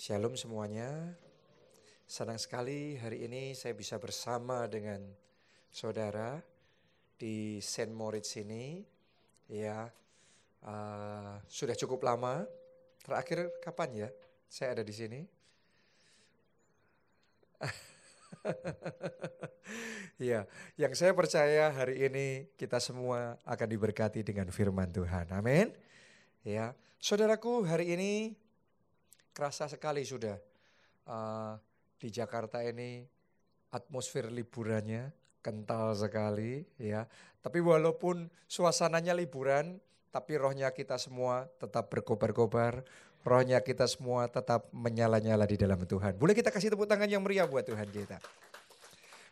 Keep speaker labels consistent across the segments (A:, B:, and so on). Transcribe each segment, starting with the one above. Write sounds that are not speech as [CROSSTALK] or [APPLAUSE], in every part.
A: Shalom semuanya. Senang sekali hari ini saya bisa bersama dengan saudara di Saint Moritz ini. Ya, uh, sudah cukup lama. Terakhir kapan ya saya ada di sini? [LAUGHS] ya, yang saya percaya hari ini kita semua akan diberkati dengan firman Tuhan. Amin. Ya, saudaraku hari ini kerasa sekali sudah uh, di Jakarta ini atmosfer liburannya kental sekali ya. Tapi walaupun suasananya liburan, tapi rohnya kita semua tetap berkobar-kobar, rohnya kita semua tetap menyala-nyala di dalam Tuhan. Boleh kita kasih tepuk tangan yang meriah buat Tuhan kita.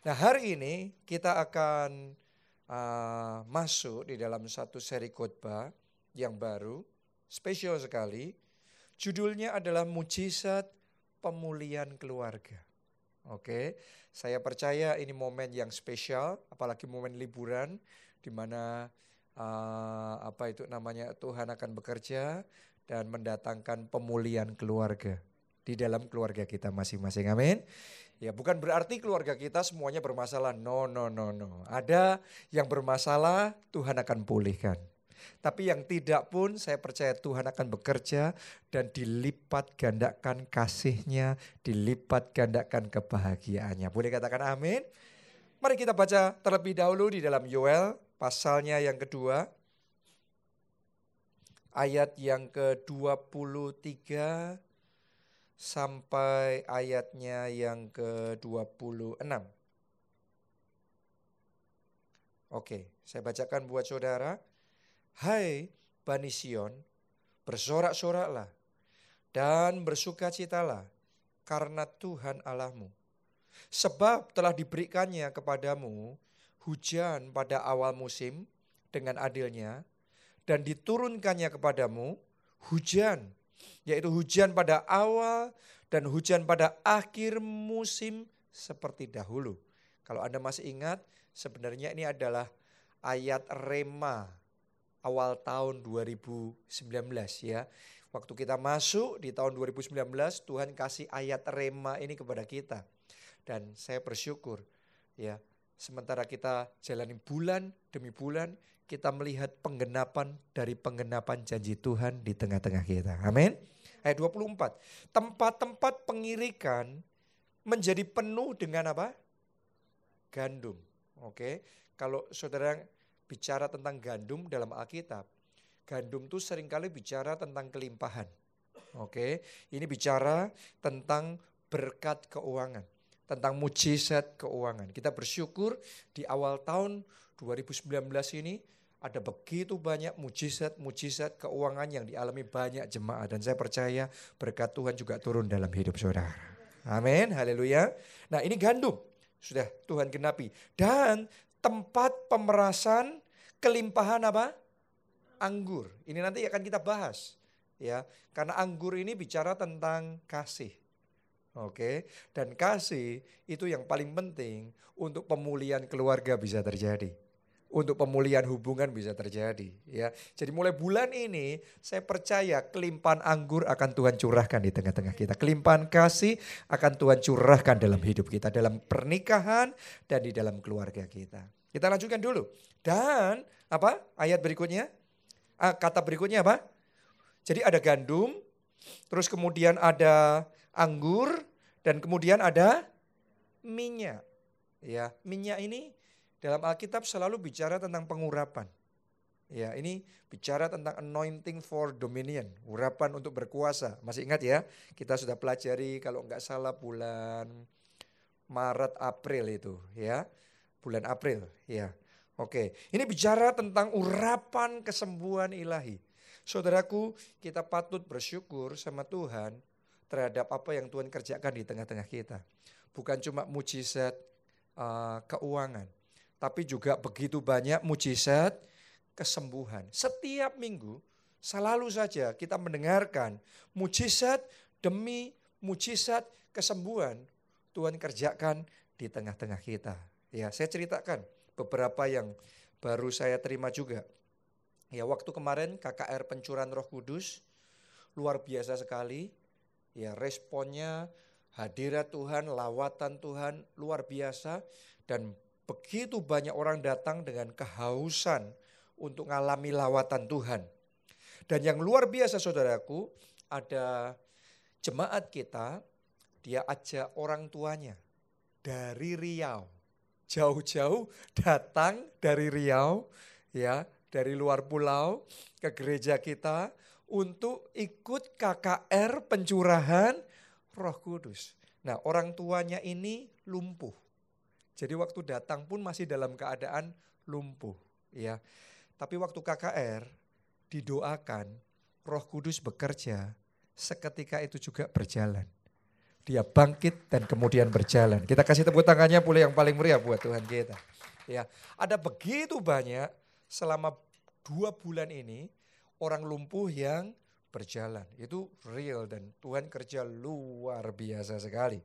A: Nah hari ini kita akan uh, masuk di dalam satu seri khotbah yang baru, spesial sekali. Judulnya adalah Mujizat Pemulihan Keluarga. Oke, saya percaya ini momen yang spesial, apalagi momen liburan, di mana uh, apa itu namanya Tuhan akan bekerja dan mendatangkan pemulihan keluarga di dalam keluarga kita masing-masing. Amin. Ya, bukan berarti keluarga kita semuanya bermasalah. No, no, no, no. Ada yang bermasalah, Tuhan akan pulihkan. Tapi yang tidak pun saya percaya Tuhan akan bekerja dan dilipat gandakan kasihnya, dilipat gandakan kebahagiaannya. Boleh katakan amin? Mari kita baca terlebih dahulu di dalam Yoel pasalnya yang kedua. Ayat yang ke-23 sampai ayatnya yang ke-26. Oke, saya bacakan buat saudara. Hai Bani Sion, bersorak-soraklah dan bersukacitalah karena Tuhan Allahmu. Sebab telah diberikannya kepadamu hujan pada awal musim dengan adilnya dan diturunkannya kepadamu hujan, yaitu hujan pada awal dan hujan pada akhir musim seperti dahulu. Kalau Anda masih ingat, sebenarnya ini adalah ayat rema awal tahun 2019 ya. Waktu kita masuk di tahun 2019 Tuhan kasih ayat rema ini kepada kita. Dan saya bersyukur ya. Sementara kita jalani bulan demi bulan, kita melihat penggenapan dari penggenapan janji Tuhan di tengah-tengah kita. Amin. Ayat 24. Tempat-tempat pengirikan menjadi penuh dengan apa? Gandum. Oke. Kalau saudara bicara tentang gandum dalam Alkitab, gandum itu sering kali bicara tentang kelimpahan. Oke, ini bicara tentang berkat keuangan, tentang mujizat keuangan. Kita bersyukur di awal tahun 2019 ini ada begitu banyak mujizat-mujizat keuangan yang dialami banyak jemaat dan saya percaya berkat Tuhan juga turun dalam hidup saudara. Amin, haleluya. Nah ini gandum, sudah Tuhan genapi. Dan tempat pemerasan kelimpahan apa? Anggur. Ini nanti akan kita bahas. Ya, karena anggur ini bicara tentang kasih. Oke, dan kasih itu yang paling penting untuk pemulihan keluarga bisa terjadi untuk pemulihan hubungan bisa terjadi ya. Jadi mulai bulan ini saya percaya kelimpahan anggur akan Tuhan curahkan di tengah-tengah kita. Kelimpahan kasih akan Tuhan curahkan dalam hidup kita, dalam pernikahan dan di dalam keluarga kita. Kita lanjutkan dulu. Dan apa? Ayat berikutnya. Ah, kata berikutnya apa? Jadi ada gandum, terus kemudian ada anggur dan kemudian ada minyak. Ya, minyak ini dalam Alkitab selalu bicara tentang pengurapan. Ya, ini bicara tentang anointing for dominion, urapan untuk berkuasa. Masih ingat ya? Kita sudah pelajari kalau nggak salah bulan Maret April itu, ya. Bulan April, ya. Oke, ini bicara tentang urapan kesembuhan ilahi. Saudaraku, kita patut bersyukur sama Tuhan terhadap apa yang Tuhan kerjakan di tengah-tengah kita. Bukan cuma mujizat uh, keuangan, tapi juga begitu banyak mujizat kesembuhan. Setiap minggu selalu saja kita mendengarkan mujizat demi mujizat kesembuhan Tuhan kerjakan di tengah-tengah kita. Ya, saya ceritakan beberapa yang baru saya terima juga. Ya, waktu kemarin KKR Pencuran Roh Kudus luar biasa sekali. ya responnya hadirat Tuhan, lawatan Tuhan luar biasa dan begitu banyak orang datang dengan kehausan untuk mengalami lawatan Tuhan. Dan yang luar biasa saudaraku, ada jemaat kita, dia ajak orang tuanya dari Riau. Jauh-jauh datang dari Riau, ya, dari luar pulau ke gereja kita untuk ikut KKR pencurahan Roh Kudus. Nah, orang tuanya ini lumpuh. Jadi waktu datang pun masih dalam keadaan lumpuh, ya. Tapi waktu KKR didoakan Roh Kudus bekerja, seketika itu juga berjalan. Dia bangkit dan kemudian berjalan. Kita kasih tepuk tangannya pula yang paling meriah buat Tuhan kita. Ya, ada begitu banyak selama dua bulan ini orang lumpuh yang berjalan. Itu real dan Tuhan kerja luar biasa sekali.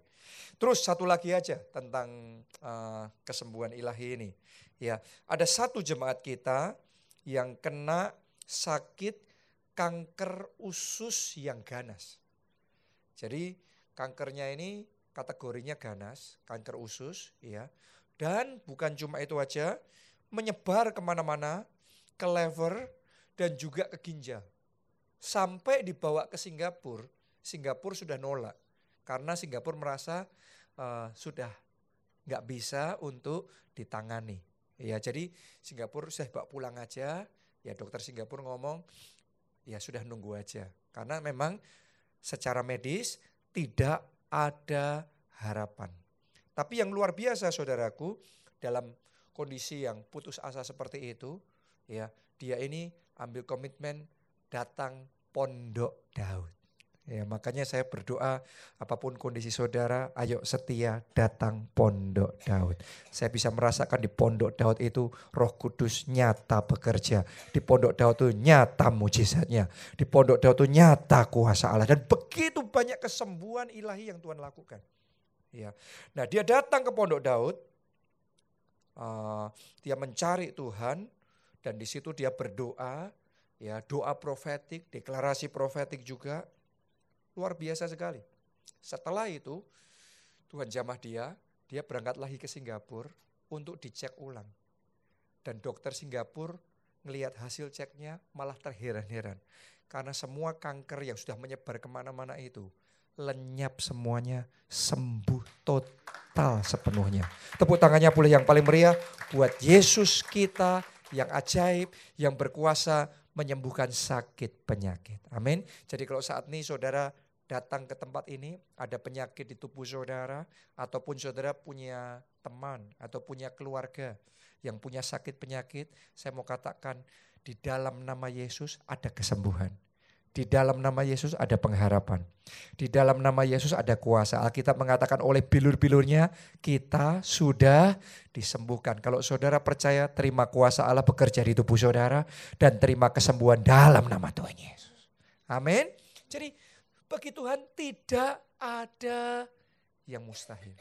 A: Terus satu lagi aja tentang uh, kesembuhan ilahi ini. Ya, ada satu jemaat kita yang kena sakit kanker usus yang ganas. Jadi kankernya ini kategorinya ganas, kanker usus, ya. Dan bukan cuma itu aja, menyebar ke mana-mana, ke lever, dan juga ke ginjal. Sampai dibawa ke Singapura, Singapura sudah nolak. Karena Singapura merasa uh, sudah nggak bisa untuk ditangani. Ya, jadi Singapura saya bawa pulang aja. Ya dokter Singapura ngomong, ya sudah nunggu aja. Karena memang secara medis tidak ada harapan. Tapi yang luar biasa saudaraku, dalam kondisi yang putus asa seperti itu, ya dia ini ambil komitmen datang pondok Daud. Ya, makanya saya berdoa apa pun kondisi saudara, ayo setia datang pondok Daud. Saya bisa merasakan di pondok Daud itu roh kudus nyata bekerja. Di pondok Daud itu nyata mujizatnya. Di pondok Daud itu nyata kuasa Allah. Dan begitu banyak kesembuhan ilahi yang Tuhan lakukan. Ya. Nah dia datang ke pondok Daud, uh, dia mencari Tuhan, dan di situ dia berdoa, ya doa profetik, deklarasi profetik juga, Luar biasa sekali. Setelah itu Tuhan jamah dia, dia berangkat lagi ke Singapura untuk dicek ulang. Dan dokter Singapura melihat hasil ceknya malah terheran-heran. Karena semua kanker yang sudah menyebar ke mana-mana itu lenyap semuanya, sembuh total sepenuhnya. Tepuk tangannya pula yang paling meriah buat Yesus kita yang ajaib, yang berkuasa menyembuhkan sakit penyakit. Amin. Jadi kalau saat ini saudara datang ke tempat ini, ada penyakit di tubuh saudara, ataupun saudara punya teman atau punya keluarga yang punya sakit penyakit, saya mau katakan di dalam nama Yesus ada kesembuhan. Di dalam nama Yesus ada pengharapan. Di dalam nama Yesus ada kuasa. Alkitab mengatakan oleh bilur-bilurnya kita sudah disembuhkan. Kalau saudara percaya terima kuasa Allah bekerja di tubuh saudara dan terima kesembuhan dalam nama Tuhan Yesus. Amin. Jadi bagi Tuhan tidak ada yang mustahil.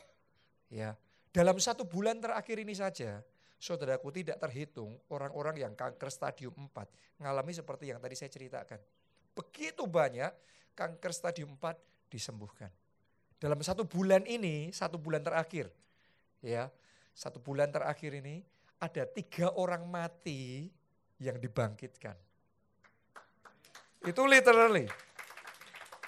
A: Ya, dalam satu bulan terakhir ini saja, saudaraku tidak terhitung orang-orang yang kanker stadium 4 mengalami seperti yang tadi saya ceritakan. Begitu banyak kanker stadium 4 disembuhkan. Dalam satu bulan ini, satu bulan terakhir, ya, satu bulan terakhir ini ada tiga orang mati yang dibangkitkan. Itu literally.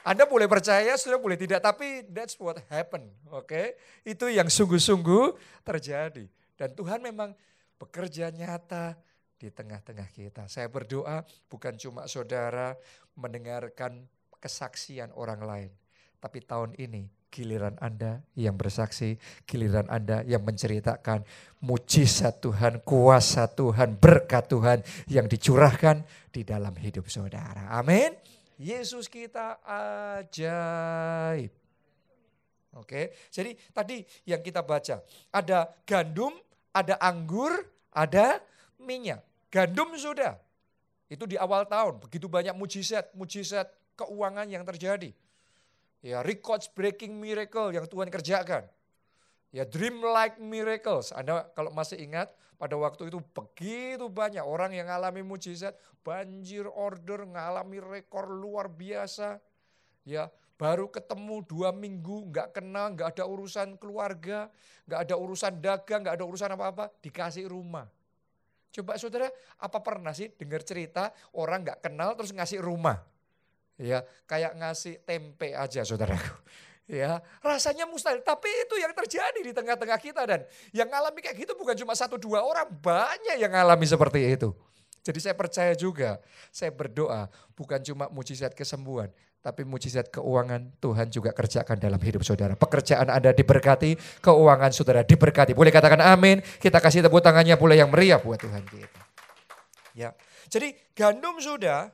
A: Anda boleh percaya, sudah boleh tidak, tapi that's what happened. Oke, okay? itu yang sungguh-sungguh terjadi. Dan Tuhan memang bekerja nyata di tengah-tengah kita. Saya berdoa bukan cuma saudara mendengarkan kesaksian orang lain, tapi tahun ini giliran Anda yang bersaksi, giliran Anda yang menceritakan mujizat Tuhan, kuasa Tuhan, berkat Tuhan yang dicurahkan di dalam hidup saudara. Amin. Yesus kita ajaib. Oke, jadi tadi yang kita baca, ada gandum, ada anggur, ada minyak. Gandum sudah, itu di awal tahun, begitu banyak mujizat, mujizat keuangan yang terjadi. Ya, records breaking miracle yang Tuhan kerjakan. Ya, dream like miracles. Anda kalau masih ingat, pada waktu itu begitu banyak orang yang mengalami mujizat, banjir order, mengalami rekor luar biasa. Ya, Baru ketemu dua minggu, nggak kenal, nggak ada urusan keluarga, nggak ada urusan dagang, nggak ada urusan apa-apa, dikasih rumah. Coba saudara, apa pernah sih dengar cerita orang nggak kenal terus ngasih rumah? Ya, kayak ngasih tempe aja saudaraku. [LAUGHS] Ya, rasanya mustahil, tapi itu yang terjadi di tengah-tengah kita dan yang ngalami kayak gitu bukan cuma satu dua orang, banyak yang ngalami seperti itu. Jadi saya percaya juga, saya berdoa bukan cuma mujizat kesembuhan, tapi mujizat keuangan Tuhan juga kerjakan dalam hidup saudara. Pekerjaan Anda diberkati, keuangan saudara diberkati. Boleh katakan amin, kita kasih tepuk tangannya boleh yang meriah buat Tuhan kita. Ya, jadi gandum sudah,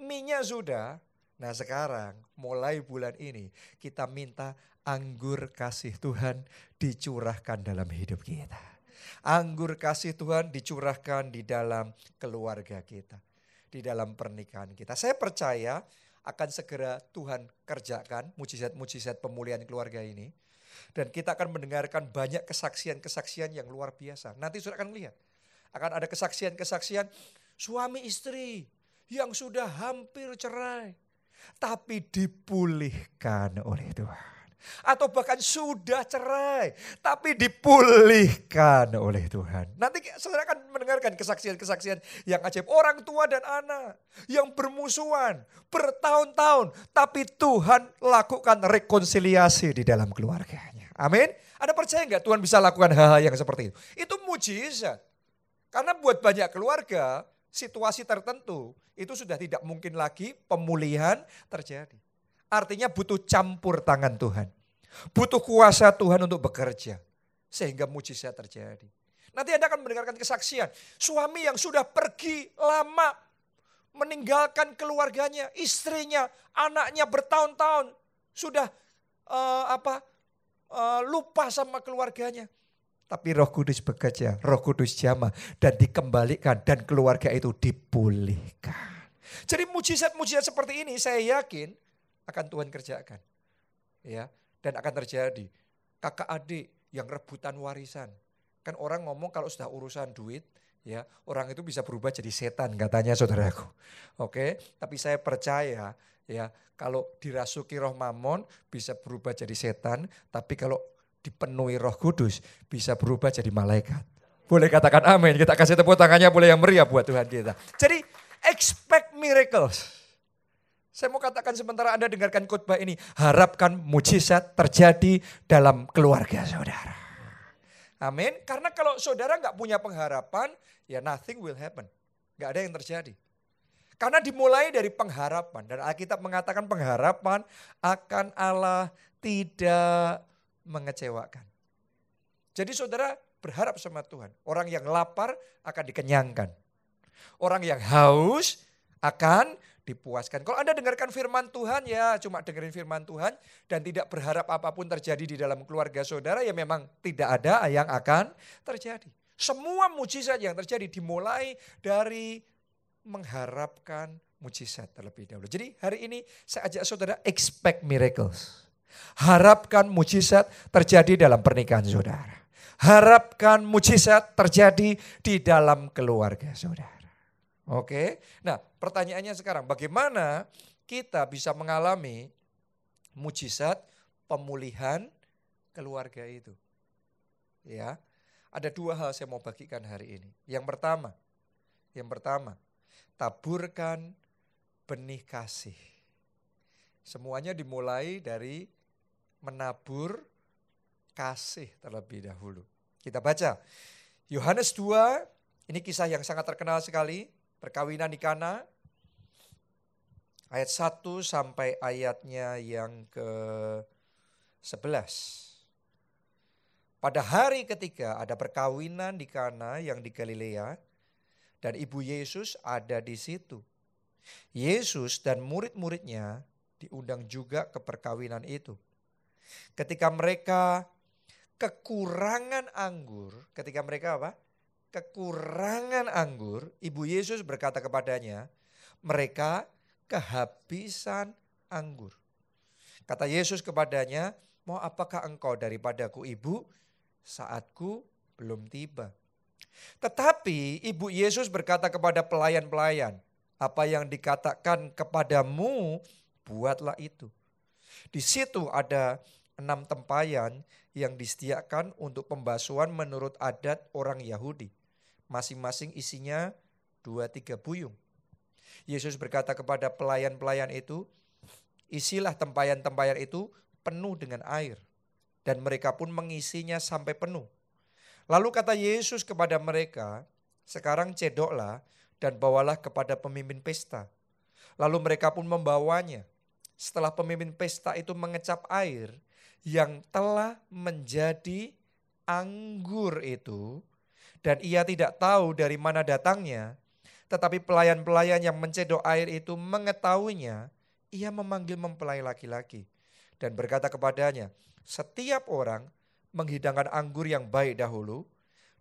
A: minyak sudah, nah sekarang mulai bulan ini kita minta anggur kasih Tuhan dicurahkan dalam hidup kita. Anggur kasih Tuhan dicurahkan di dalam keluarga kita. Di dalam pernikahan kita. Saya percaya akan segera Tuhan kerjakan mujizat-mujizat pemulihan keluarga ini. Dan kita akan mendengarkan banyak kesaksian-kesaksian yang luar biasa. Nanti sudah akan melihat. Akan ada kesaksian-kesaksian suami istri yang sudah hampir cerai. Tapi dipulihkan oleh Tuhan atau bahkan sudah cerai, tapi dipulihkan oleh Tuhan. Nanti saudara akan mendengarkan kesaksian-kesaksian yang ajaib. Orang tua dan anak yang bermusuhan bertahun-tahun, tapi Tuhan lakukan rekonsiliasi di dalam keluarganya. Amin. Ada percaya nggak Tuhan bisa lakukan hal-hal yang seperti itu? Itu mujizat. Karena buat banyak keluarga, situasi tertentu itu sudah tidak mungkin lagi pemulihan terjadi. Artinya butuh campur tangan Tuhan. Butuh kuasa Tuhan untuk bekerja. Sehingga mujizat terjadi. Nanti Anda akan mendengarkan kesaksian. Suami yang sudah pergi lama. Meninggalkan keluarganya, istrinya, anaknya bertahun-tahun. Sudah uh, apa uh, lupa sama keluarganya. Tapi roh kudus bekerja, roh kudus jama dan dikembalikan dan keluarga itu dipulihkan. Jadi mujizat-mujizat seperti ini saya yakin akan Tuhan kerjakan. Ya, dan akan terjadi. Kakak adik yang rebutan warisan. Kan orang ngomong kalau sudah urusan duit, ya orang itu bisa berubah jadi setan katanya saudaraku. Oke, tapi saya percaya ya kalau dirasuki roh mamon bisa berubah jadi setan, tapi kalau dipenuhi roh kudus bisa berubah jadi malaikat. Boleh katakan amin, kita kasih tepuk tangannya boleh yang meriah buat Tuhan kita. Jadi expect miracles. Saya mau katakan sementara Anda dengarkan khotbah ini, harapkan mujizat terjadi dalam keluarga saudara. Amin. Karena kalau saudara nggak punya pengharapan, ya nothing will happen. Nggak ada yang terjadi. Karena dimulai dari pengharapan. Dan Alkitab mengatakan pengharapan akan Allah tidak mengecewakan. Jadi saudara berharap sama Tuhan. Orang yang lapar akan dikenyangkan. Orang yang haus akan dipuaskan. Kalau Anda dengarkan firman Tuhan ya cuma dengerin firman Tuhan dan tidak berharap apa pun terjadi di dalam keluarga saudara ya memang tidak ada yang akan terjadi. Semua mujizat yang terjadi dimulai dari mengharapkan mujizat terlebih dahulu. Jadi hari ini saya ajak saudara expect miracles. Harapkan mujizat terjadi dalam pernikahan saudara. Harapkan mujizat terjadi di dalam keluarga saudara. Oke, nah pertanyaannya sekarang bagaimana kita bisa mengalami mujizat pemulihan keluarga itu? Ya, ada dua hal saya mau bagikan hari ini. Yang pertama, yang pertama, taburkan benih kasih. Semuanya dimulai dari menabur kasih terlebih dahulu. Kita baca Yohanes 2, ini kisah yang sangat terkenal sekali perkawinan di Kana ayat 1 sampai ayatnya yang ke 11. Pada hari ketika ada perkawinan di Kana yang di Galilea dan ibu Yesus ada di situ. Yesus dan murid-muridnya diundang juga ke perkawinan itu. Ketika mereka kekurangan anggur, ketika mereka apa? Kekurangan anggur, Ibu Yesus berkata kepadanya, mereka kehabisan anggur. Kata Yesus kepadanya, mau apakah engkau daripadaku ibu? Saatku belum tiba. Tetapi ibu Yesus berkata kepada pelayan-pelayan, apa yang dikatakan kepadamu, buatlah itu. Di situ ada enam tempayan yang disediakan untuk pembasuhan menurut adat orang Yahudi. Masing-masing isinya dua tiga buyung. Yesus berkata kepada pelayan-pelayan itu, isilah tempayan-tempayan itu penuh dengan air. Dan mereka pun mengisinya sampai penuh. Lalu kata Yesus kepada mereka, sekarang cedoklah dan bawalah kepada pemimpin pesta. Lalu mereka pun membawanya. Setelah pemimpin pesta itu mengecap air yang telah menjadi anggur itu, dan ia tidak tahu dari mana datangnya, tetapi pelayan-pelayan yang mencedok air itu mengetahuinya, ia memanggil mempelai laki-laki dan berkata kepadanya, setiap orang menghidangkan anggur yang baik dahulu,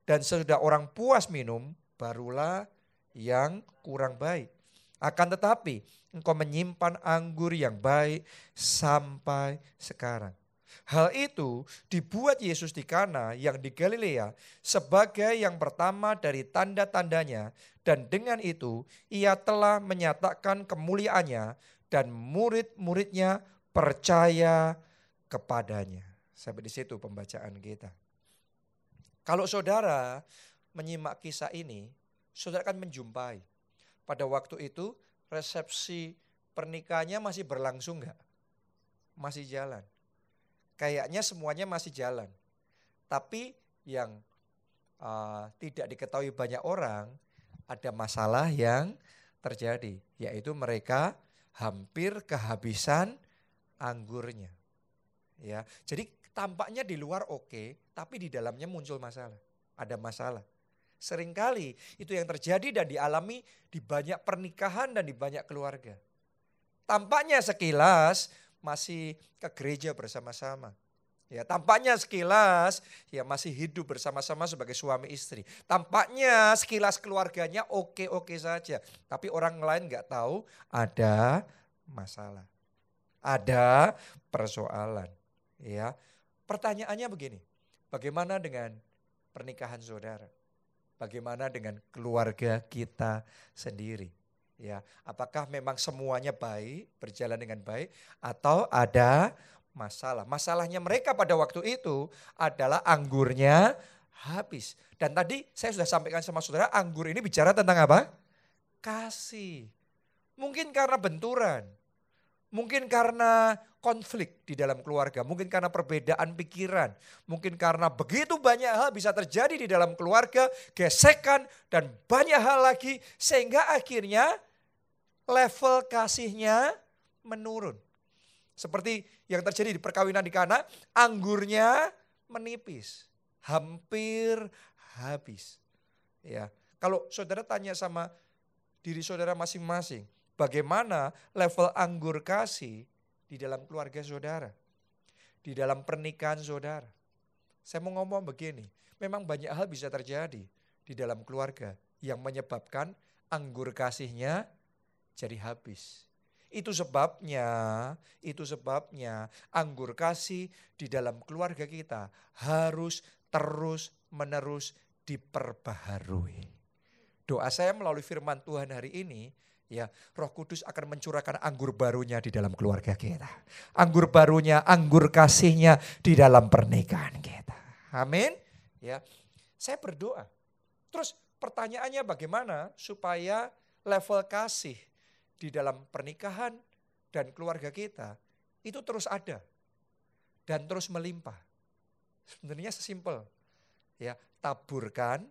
A: dan sesudah orang puas minum, barulah yang kurang baik. Akan tetapi engkau menyimpan anggur yang baik sampai sekarang. Hal itu dibuat Yesus di Kana yang di Galilea sebagai yang pertama dari tanda-tandanya dan dengan itu ia telah menyatakan kemuliaannya dan murid-muridnya percaya kepadanya. Sampai di situ pembacaan kita. Kalau saudara menyimak kisah ini, saudara akan menjumpai. Pada waktu itu resepsi pernikahannya masih berlangsung enggak? Masih jalan. Kayaknya semuanya masih jalan. Tapi yang uh, tidak diketahui banyak orang, ada masalah yang terjadi. Yaitu mereka hampir kehabisan anggurnya. Ya, jadi tampaknya di luar oke, tapi di dalamnya muncul masalah. Ada masalah. Seringkali itu yang terjadi dan dialami di banyak pernikahan dan di banyak keluarga. Tampaknya sekilas masih ke gereja bersama-sama. Ya, tampaknya sekilas ya masih hidup bersama-sama sebagai suami istri. Tampaknya sekilas keluarganya oke-oke saja, tapi orang lain nggak tahu ada masalah. Ada persoalan, ya. Pertanyaannya begini, bagaimana dengan pernikahan saudara? Bagaimana dengan keluarga kita sendiri? Ya, apakah memang semuanya baik, berjalan dengan baik atau ada masalah? Masalahnya mereka pada waktu itu adalah anggurnya habis. Dan tadi saya sudah sampaikan sama saudara, anggur ini bicara tentang apa? Kasih. Mungkin karena benturan. Mungkin karena konflik di dalam keluarga, mungkin karena perbedaan pikiran, mungkin karena begitu banyak hal bisa terjadi di dalam keluarga, gesekan dan banyak hal lagi sehingga akhirnya level kasihnya menurun. Seperti yang terjadi di perkawinan di Kana, anggurnya menipis, hampir habis. Ya, kalau saudara tanya sama diri saudara masing-masing, bagaimana level anggur kasih di dalam keluarga saudara, di dalam pernikahan saudara. Saya mau ngomong begini, memang banyak hal bisa terjadi di dalam keluarga yang menyebabkan anggur kasihnya jadi habis. Itu sebabnya, itu sebabnya anggur kasih di dalam keluarga kita harus terus menerus diperbaharui. Doa saya melalui firman Tuhan hari ini, ya Roh Kudus akan mencurahkan anggur barunya di dalam keluarga kita. Anggur barunya, anggur kasihnya di dalam pernikahan kita. Amin. Ya. Saya berdoa. Terus pertanyaannya bagaimana supaya level kasih di dalam pernikahan dan keluarga kita itu terus ada dan terus melimpah. Sebenarnya sesimpel. Ya, taburkan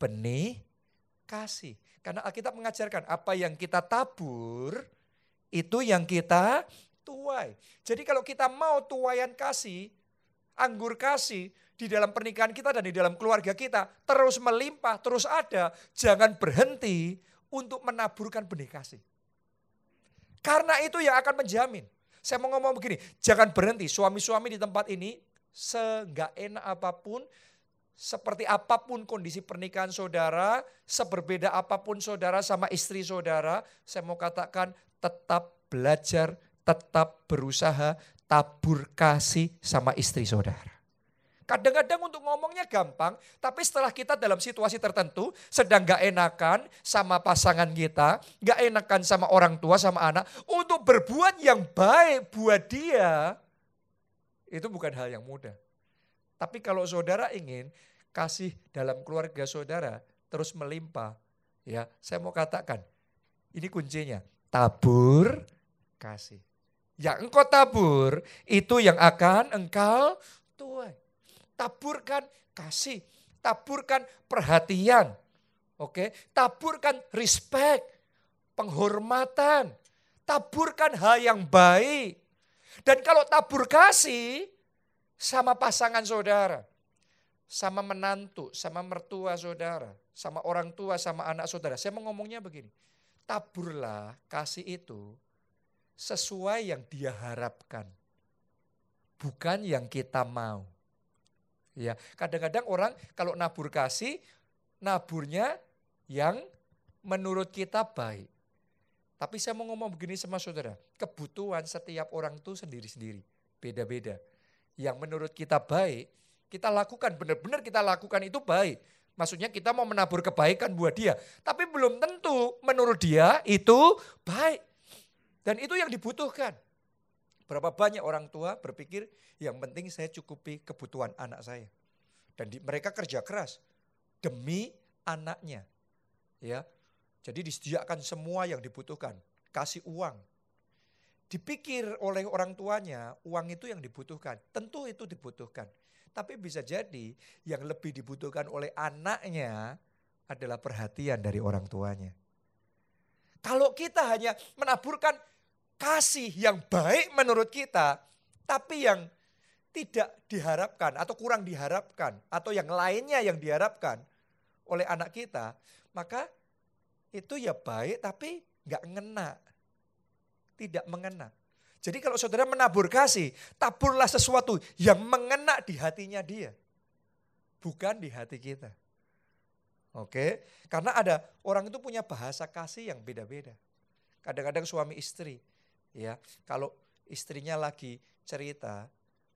A: benih kasih. Karena Alkitab mengajarkan apa yang kita tabur, itu yang kita tuai. Jadi kalau kita mau tuayan kasih, anggur kasih di dalam pernikahan kita dan di dalam keluarga kita terus melimpah, terus ada, jangan berhenti untuk menaburkan benih kasih. Karena itu yang akan menjamin. Saya mau ngomong begini, jangan berhenti suami-suami di tempat ini seenggak enak apa pun seperti apa pun kondisi pernikahan saudara, seberbeda apa pun saudara sama istri saudara, saya mau katakan tetap belajar, tetap berusaha, tabur kasih sama istri saudara. Kadang-kadang untuk ngomongnya gampang, tapi setelah kita dalam situasi tertentu sedang gak enakan sama pasangan kita, gak enakan sama orang tua, sama anak, untuk berbuat yang baik buat dia, itu bukan hal yang mudah. Tapi kalau saudara ingin kasih dalam keluarga saudara terus melimpah, ya saya mau katakan, ini kuncinya, tabur kasih. Yang engkau tabur, itu yang akan engkau tuai taburkan kasih, taburkan perhatian, oke, taburkan respect, penghormatan, taburkan hal yang baik. Dan kalau tabur kasih sama pasangan saudara, sama menantu, sama mertua saudara, sama orang tua, sama anak saudara. Saya mau ngomongnya begini, taburlah kasih itu sesuai yang dia harapkan. Bukan yang kita mau. Ya, kadang-kadang orang kalau nabur kasih, naburnya yang menurut kita baik. Tapi saya mau ngomong begini sama saudara, kebutuhan setiap orang itu sendiri-sendiri, beda-beda. Yang menurut kita baik, kita lakukan, benar-benar kita lakukan itu baik. Maksudnya kita mau menabur kebaikan buat dia. Tapi belum tentu menurut dia itu baik. Dan itu yang dibutuhkan. Berapa banyak orang tua berpikir yang penting saya cukupi kebutuhan anak saya. Dan di, mereka kerja keras demi anaknya. Ya. Jadi disediakan semua yang dibutuhkan, kasih uang. Dipikir oleh orang tuanya, uang itu yang dibutuhkan. Tentu itu dibutuhkan. Tapi bisa jadi yang lebih dibutuhkan oleh anaknya adalah perhatian dari orang tuanya. Kalau kita hanya menaburkan kasih yang baik menurut kita, tapi yang tidak diharapkan atau kurang diharapkan atau yang lainnya yang diharapkan oleh anak kita, maka itu ya baik tapi nggak ngena. Tidak mengena. Jadi kalau saudara menabur kasih, taburlah sesuatu yang mengena di hatinya dia. Bukan di hati kita. Oke, karena ada orang itu punya bahasa kasih yang beda-beda. Kadang-kadang suami istri, ya kalau istrinya lagi cerita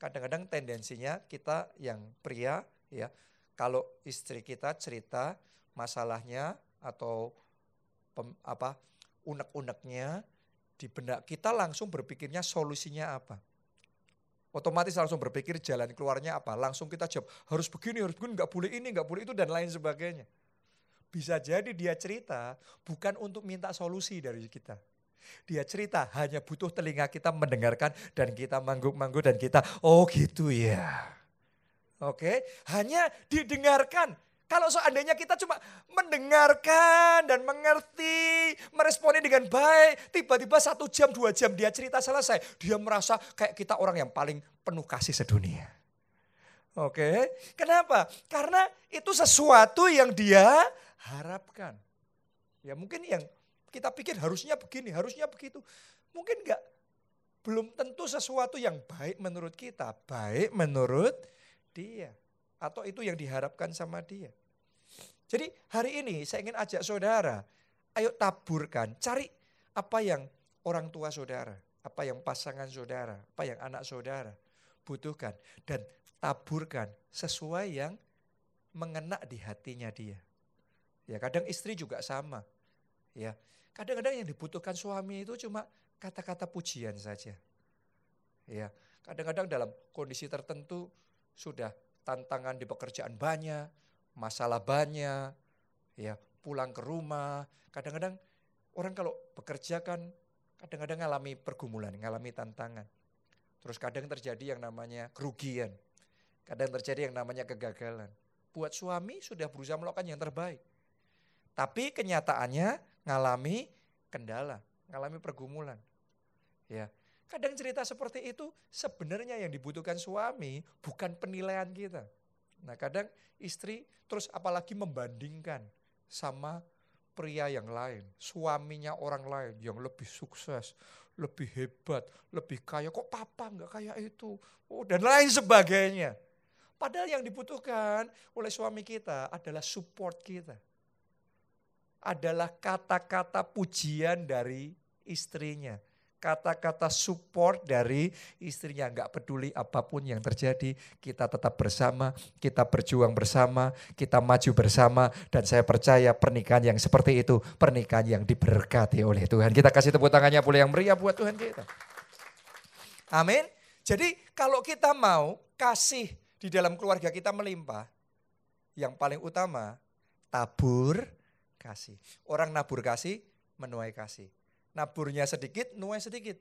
A: kadang-kadang tendensinya kita yang pria ya. Kalau istri kita cerita masalahnya atau pem, apa unek-uneknya di benak kita langsung berpikirnya solusinya apa? Otomatis langsung berpikir jalan keluarnya apa? Langsung kita jawab harus begini harus begini nggak boleh ini nggak boleh itu dan lain sebagainya. Bisa jadi dia cerita bukan untuk minta solusi dari kita dia cerita hanya butuh telinga kita mendengarkan dan kita mangguk-mangguk dan kita oh gitu ya. Oke, hanya didengarkan. Kalau seandainya kita cuma mendengarkan dan mengerti, meresponi dengan baik, tiba-tiba satu jam, dua jam dia cerita selesai. Dia merasa kayak kita orang yang paling penuh kasih sedunia. Oke, kenapa? Karena itu sesuatu yang dia harapkan. Ya mungkin yang kita pikir harusnya begini, harusnya begitu. Mungkin enggak. Belum tentu sesuatu yang baik menurut kita, baik menurut dia. Atau itu yang diharapkan sama dia. Jadi hari ini saya ingin ajak saudara, ayo taburkan, cari apa yang orang tua saudara, apa yang pasangan saudara, apa yang anak saudara butuhkan. Dan taburkan sesuai yang mengena di hatinya dia. Ya kadang istri juga sama. Ya, Kadang-kadang yang dibutuhkan suami itu cuma kata-kata pujian saja. Ya, kadang-kadang dalam kondisi tertentu sudah tantangan di pekerjaan banyak, masalah banyak, ya, pulang ke rumah. Kadang-kadang orang kalau bekerja kan kadang-kadang ngalami pergumulan, ngalami tantangan. Terus kadang terjadi yang namanya kerugian. Kadang terjadi yang namanya kegagalan. Buat suami sudah berusaha melakukan yang terbaik. Tapi kenyataannya ngalami kendala, ngalami pergumulan. Ya. Kadang cerita seperti itu sebenarnya yang dibutuhkan suami bukan penilaian kita. Nah, kadang istri terus apalagi membandingkan sama pria yang lain, suaminya orang lain yang lebih sukses, lebih hebat, lebih kaya. Kok papa nggak kayak itu? Oh, dan lain sebagainya. Padahal yang dibutuhkan oleh suami kita adalah support kita adalah kata-kata pujian dari istrinya. kata-kata support dari istrinya. Nggak peduli apa pun yang terjadi, kita tetap bersama, kita berjuang bersama, kita maju bersama. Dan saya percaya pernikahan yang seperti itu, pernikahan yang diberkati oleh Tuhan. Kita kasih tepuk tangannya boleh yang meriah buat Tuhan kita. Amin. Jadi kalau kita mau kasih di dalam keluarga kita melimpah, yang paling utama tabur kasih. Orang nabur kasih, menuai kasih. Naburnya sedikit, nuai sedikit.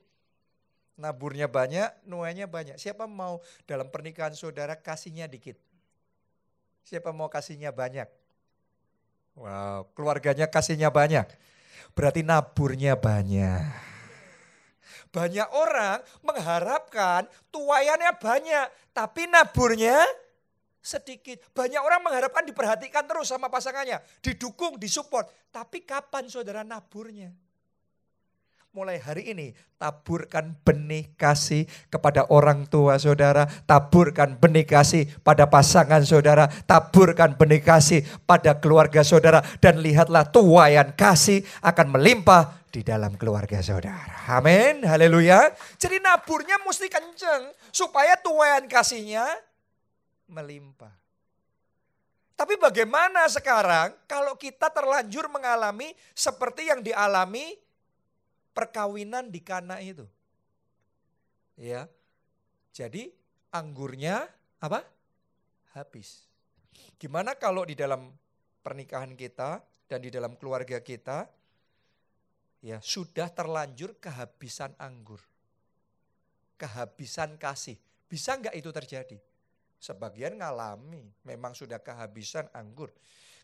A: Naburnya banyak, nuainya banyak. Siapa mau dalam pernikahan saudara kasihnya dikit? Siapa mau kasihnya banyak? Wow, keluarganya kasihnya banyak. Berarti naburnya banyak. Banyak orang mengharapkan tuayannya banyak, tapi naburnya sedikit. Banyak orang mengharapkan diperhatikan terus sama pasangannya, didukung, disupport. Tapi kapan saudara naburnya? mulai hari ini taburkan benih kasih kepada orang tua saudara, taburkan benih kasih pada pasangan saudara, taburkan benih kasih pada keluarga saudara dan lihatlah tuayan kasih akan melimpah di dalam keluarga saudara. Amin. Haleluya. Jadi naburnya mesti kenceng supaya tuayan kasihnya melimpah. Tapi bagaimana sekarang kalau kita terlanjur mengalami seperti yang dialami perkawinan di Kana itu. Ya. Jadi anggurnya apa? Habis. Gimana kalau di dalam pernikahan kita dan di dalam keluarga kita ya sudah terlanjur kehabisan anggur. Kehabisan kasih. Bisa nggak itu terjadi? Sebagian ngalami, memang sudah kehabisan anggur,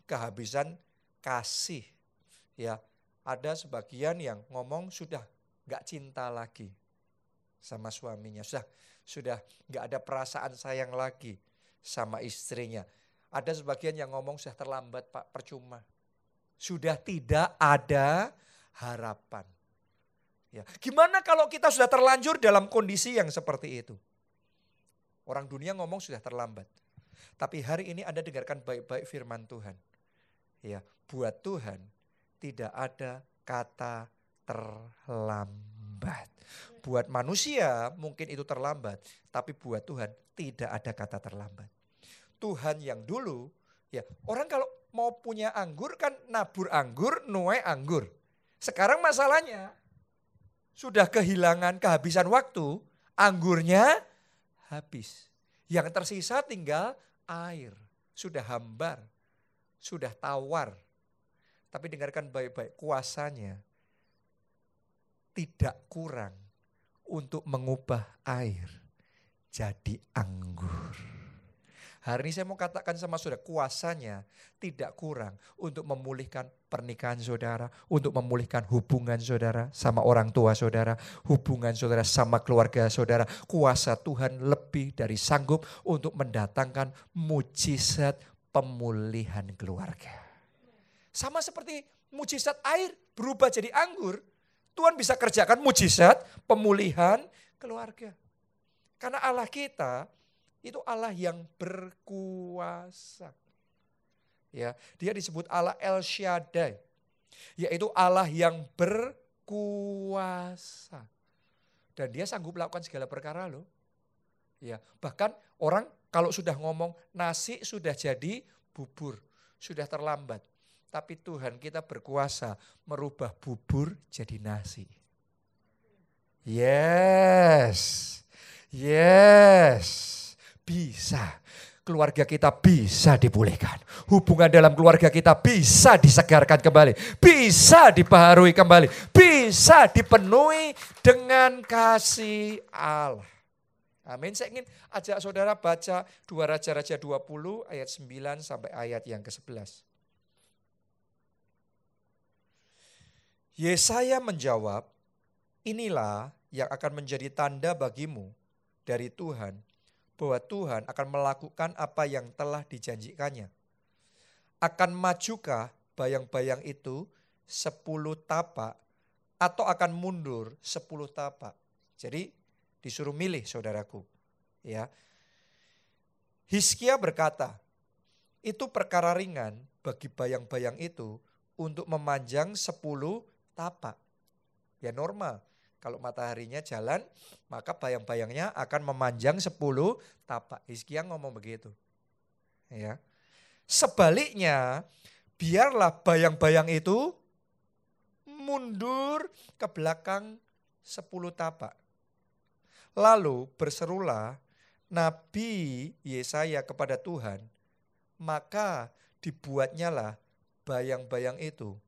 A: kehabisan kasih. Ya, ada sebagian yang ngomong sudah nggak cinta lagi sama suaminya, sudah sudah nggak ada perasaan sayang lagi sama istrinya. Ada sebagian yang ngomong sudah terlambat pak, percuma. Sudah tidak ada harapan. Ya. Gimana kalau kita sudah terlanjur dalam kondisi yang seperti itu? Orang dunia ngomong sudah terlambat. Tapi hari ini Anda dengarkan baik-baik firman Tuhan. Ya, buat Tuhan tidak ada kata terlambat. Buat manusia mungkin itu terlambat, tapi buat Tuhan tidak ada kata terlambat. Tuhan yang dulu, ya orang kalau mau punya anggur kan nabur anggur, nuai anggur. Sekarang masalahnya sudah kehilangan kehabisan waktu, anggurnya habis. Yang tersisa tinggal air, sudah hambar, sudah tawar, tapi dengarkan baik-baik, kuasanya tidak kurang untuk mengubah air jadi anggur. Hari ini saya mau katakan sama saudara, kuasanya tidak kurang untuk memulihkan pernikahan saudara, untuk memulihkan hubungan saudara sama orang tua saudara, hubungan saudara sama keluarga saudara. Kuasa Tuhan lebih dari sanggup untuk mendatangkan mujizat pemulihan keluarga. Sama seperti mujizat air berubah jadi anggur. Tuhan bisa kerjakan mujizat pemulihan keluarga. Karena Allah kita itu Allah yang berkuasa. Ya, dia disebut Allah El Shaddai. Yaitu Allah yang berkuasa. Dan dia sanggup melakukan segala perkara loh. Ya, bahkan orang kalau sudah ngomong nasi sudah jadi bubur, sudah terlambat. Tapi Tuhan kita berkuasa merubah bubur jadi nasi. Yes, yes, bisa. Keluarga kita bisa dipulihkan. Hubungan dalam keluarga kita bisa disegarkan kembali. Bisa dibaharui kembali. Bisa dipenuhi dengan kasih Allah. Amin. Saya ingin ajak saudara baca dua Raja-Raja 20 ayat 9 sampai ayat yang ke-11. Yesaya menjawab, inilah yang akan menjadi tanda bagimu dari Tuhan, bahwa Tuhan akan melakukan apa yang telah dijanjikannya. Akan majukah bayang-bayang itu sepuluh tapak atau akan mundur sepuluh tapak. Jadi disuruh milih saudaraku. Ya. Hiskia berkata, itu perkara ringan bagi bayang-bayang itu untuk memanjang sepuluh tapak. Ya normal. Kalau mataharinya jalan, maka bayang-bayangnya akan memanjang 10 tapak. Hizkia ngomong begitu. Ya. Sebaliknya, biarlah bayang-bayang itu mundur ke belakang 10 tapak. Lalu berserulah Nabi Yesaya kepada Tuhan, maka dibuatnya lah bayang-bayang itu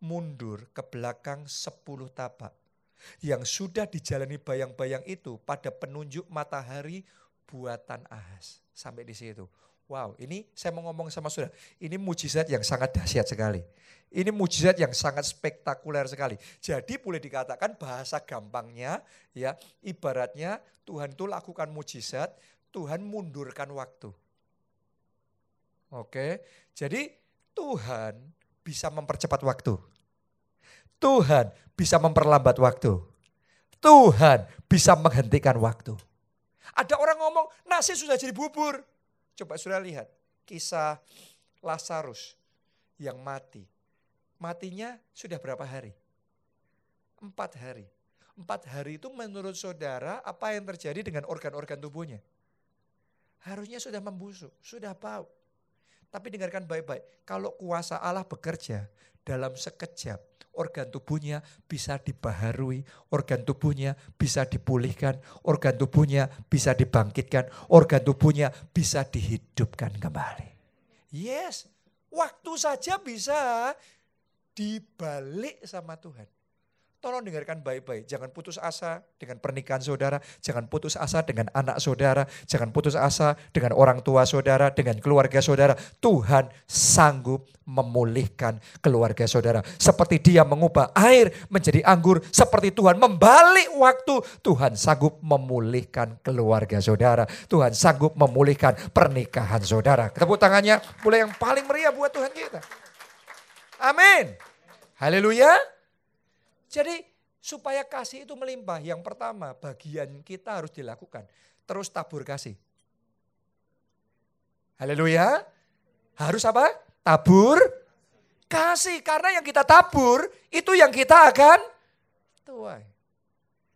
A: mundur ke belakang 10 tapak. Yang sudah dijalani bayang-bayang itu pada penunjuk matahari buatan Ahas. Sampai di situ. Wow, ini saya mau ngomong sama saudara, ini mujizat yang sangat dahsyat sekali. Ini mujizat yang sangat spektakuler sekali. Jadi boleh dikatakan bahasa gampangnya ya, ibaratnya Tuhan itu lakukan mujizat, Tuhan mundurkan waktu. Oke. Jadi Tuhan bisa mempercepat waktu. Tuhan bisa memperlambat waktu. Tuhan bisa menghentikan waktu. Ada orang ngomong, nasi sudah jadi bubur. Coba sudah lihat kisah Lazarus yang mati matinya sudah berapa hari? Empat hari. Empat hari itu menurut saudara apa yang terjadi dengan organ-organ tubuhnya? Harusnya sudah membusuk, sudah bau. Tapi dengarkan baik-baik, kalau kuasa Allah bekerja dalam sekejap, organ tubuhnya bisa dibaharui, organ tubuhnya bisa dipulihkan, organ tubuhnya bisa dibangkitkan, organ tubuhnya bisa dihidupkan kembali. Yes, waktu saja bisa dibalik sama Tuhan. Tolong dengarkan baik-baik, jangan putus asa dengan pernikahan saudara, jangan putus asa dengan anak saudara, jangan putus asa dengan orang tua saudara, dengan keluarga saudara. Tuhan sanggup memulihkan keluarga saudara. Seperti dia mengubah air menjadi anggur, seperti Tuhan membalik waktu, Tuhan sanggup memulihkan keluarga saudara. Tuhan sanggup memulihkan pernikahan saudara. Tepuk tangannya mulai yang paling meriah buat Tuhan kita. Amin. Haleluya. Jadi supaya kasih itu melimpah, yang pertama bagian kita harus dilakukan. Terus tabur kasih. Haleluya. Harus apa? Tabur kasih. Karena yang kita tabur itu yang kita akan tuai.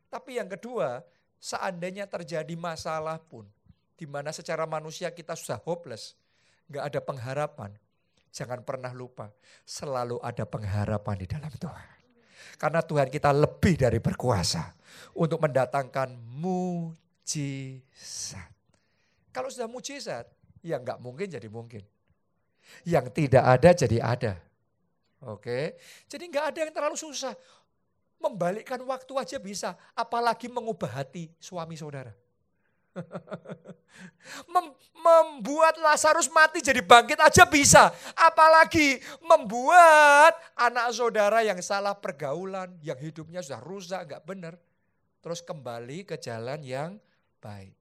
A: Tapi yang kedua, seandainya terjadi masalah pun, di mana secara manusia kita sudah hopeless, nggak ada pengharapan, Jangan pernah lupa, selalu ada pengharapan di dalam Tuhan. Karena Tuhan kita lebih dari berkuasa untuk mendatangkan mujizat. Kalau sudah mujizat, ya nggak mungkin jadi mungkin. Yang tidak ada jadi ada. Oke, jadi nggak ada yang terlalu susah. Membalikkan waktu aja bisa, apalagi mengubah hati suami saudara. [LAUGHS] Mem membuat Lazarus mati jadi bangkit aja bisa. Apalagi membuat anak saudara yang salah pergaulan, yang hidupnya sudah rusak, gak benar. Terus kembali ke jalan yang baik.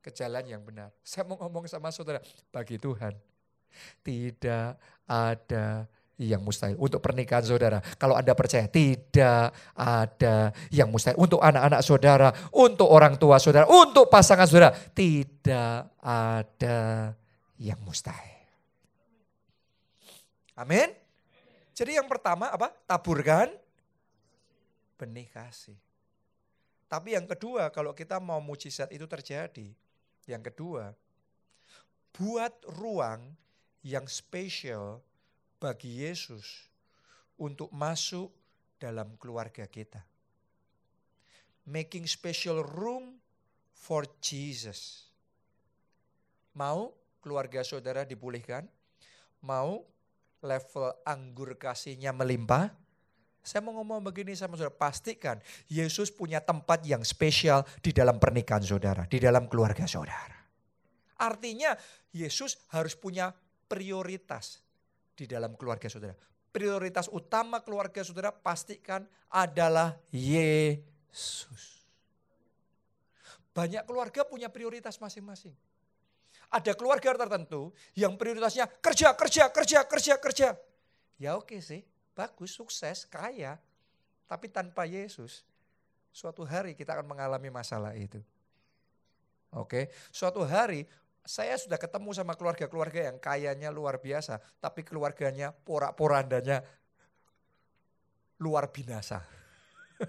A: Ke jalan yang benar. [LAUGHS] Saya mau ngomong sama saudara, bagi Tuhan tidak ada yang mustahil. Untuk pernikahan saudara, kalau Anda percaya tidak ada yang mustahil. Untuk anak-anak saudara, untuk orang tua saudara, untuk pasangan saudara, tidak ada yang mustahil. Amin. Jadi yang pertama apa? Taburkan benih kasih. Tapi yang kedua, kalau kita mau mujizat itu terjadi, yang kedua, buat ruang yang spesial bagi Yesus untuk masuk dalam keluarga kita. Making special room for Jesus. Mau keluarga saudara dipulihkan? Mau level anggur kasihnya melimpah? Saya mau ngomong begini sama saudara, pastikan Yesus punya tempat yang spesial di dalam pernikahan saudara, di dalam keluarga saudara. Artinya Yesus harus punya prioritas di dalam keluarga saudara. Prioritas utama keluarga saudara pastikan adalah Yesus. Banyak keluarga punya prioritas masing-masing. Ada keluarga tertentu yang prioritasnya kerja, kerja, kerja, kerja, kerja. Ya oke sih, bagus, sukses, kaya. Tapi tanpa Yesus, suatu hari kita akan mengalami masalah itu. Oke, suatu hari saya sudah ketemu sama keluarga-keluarga yang kayanya luar biasa, tapi keluarganya porak-porandanya luar binasa. [LAUGHS]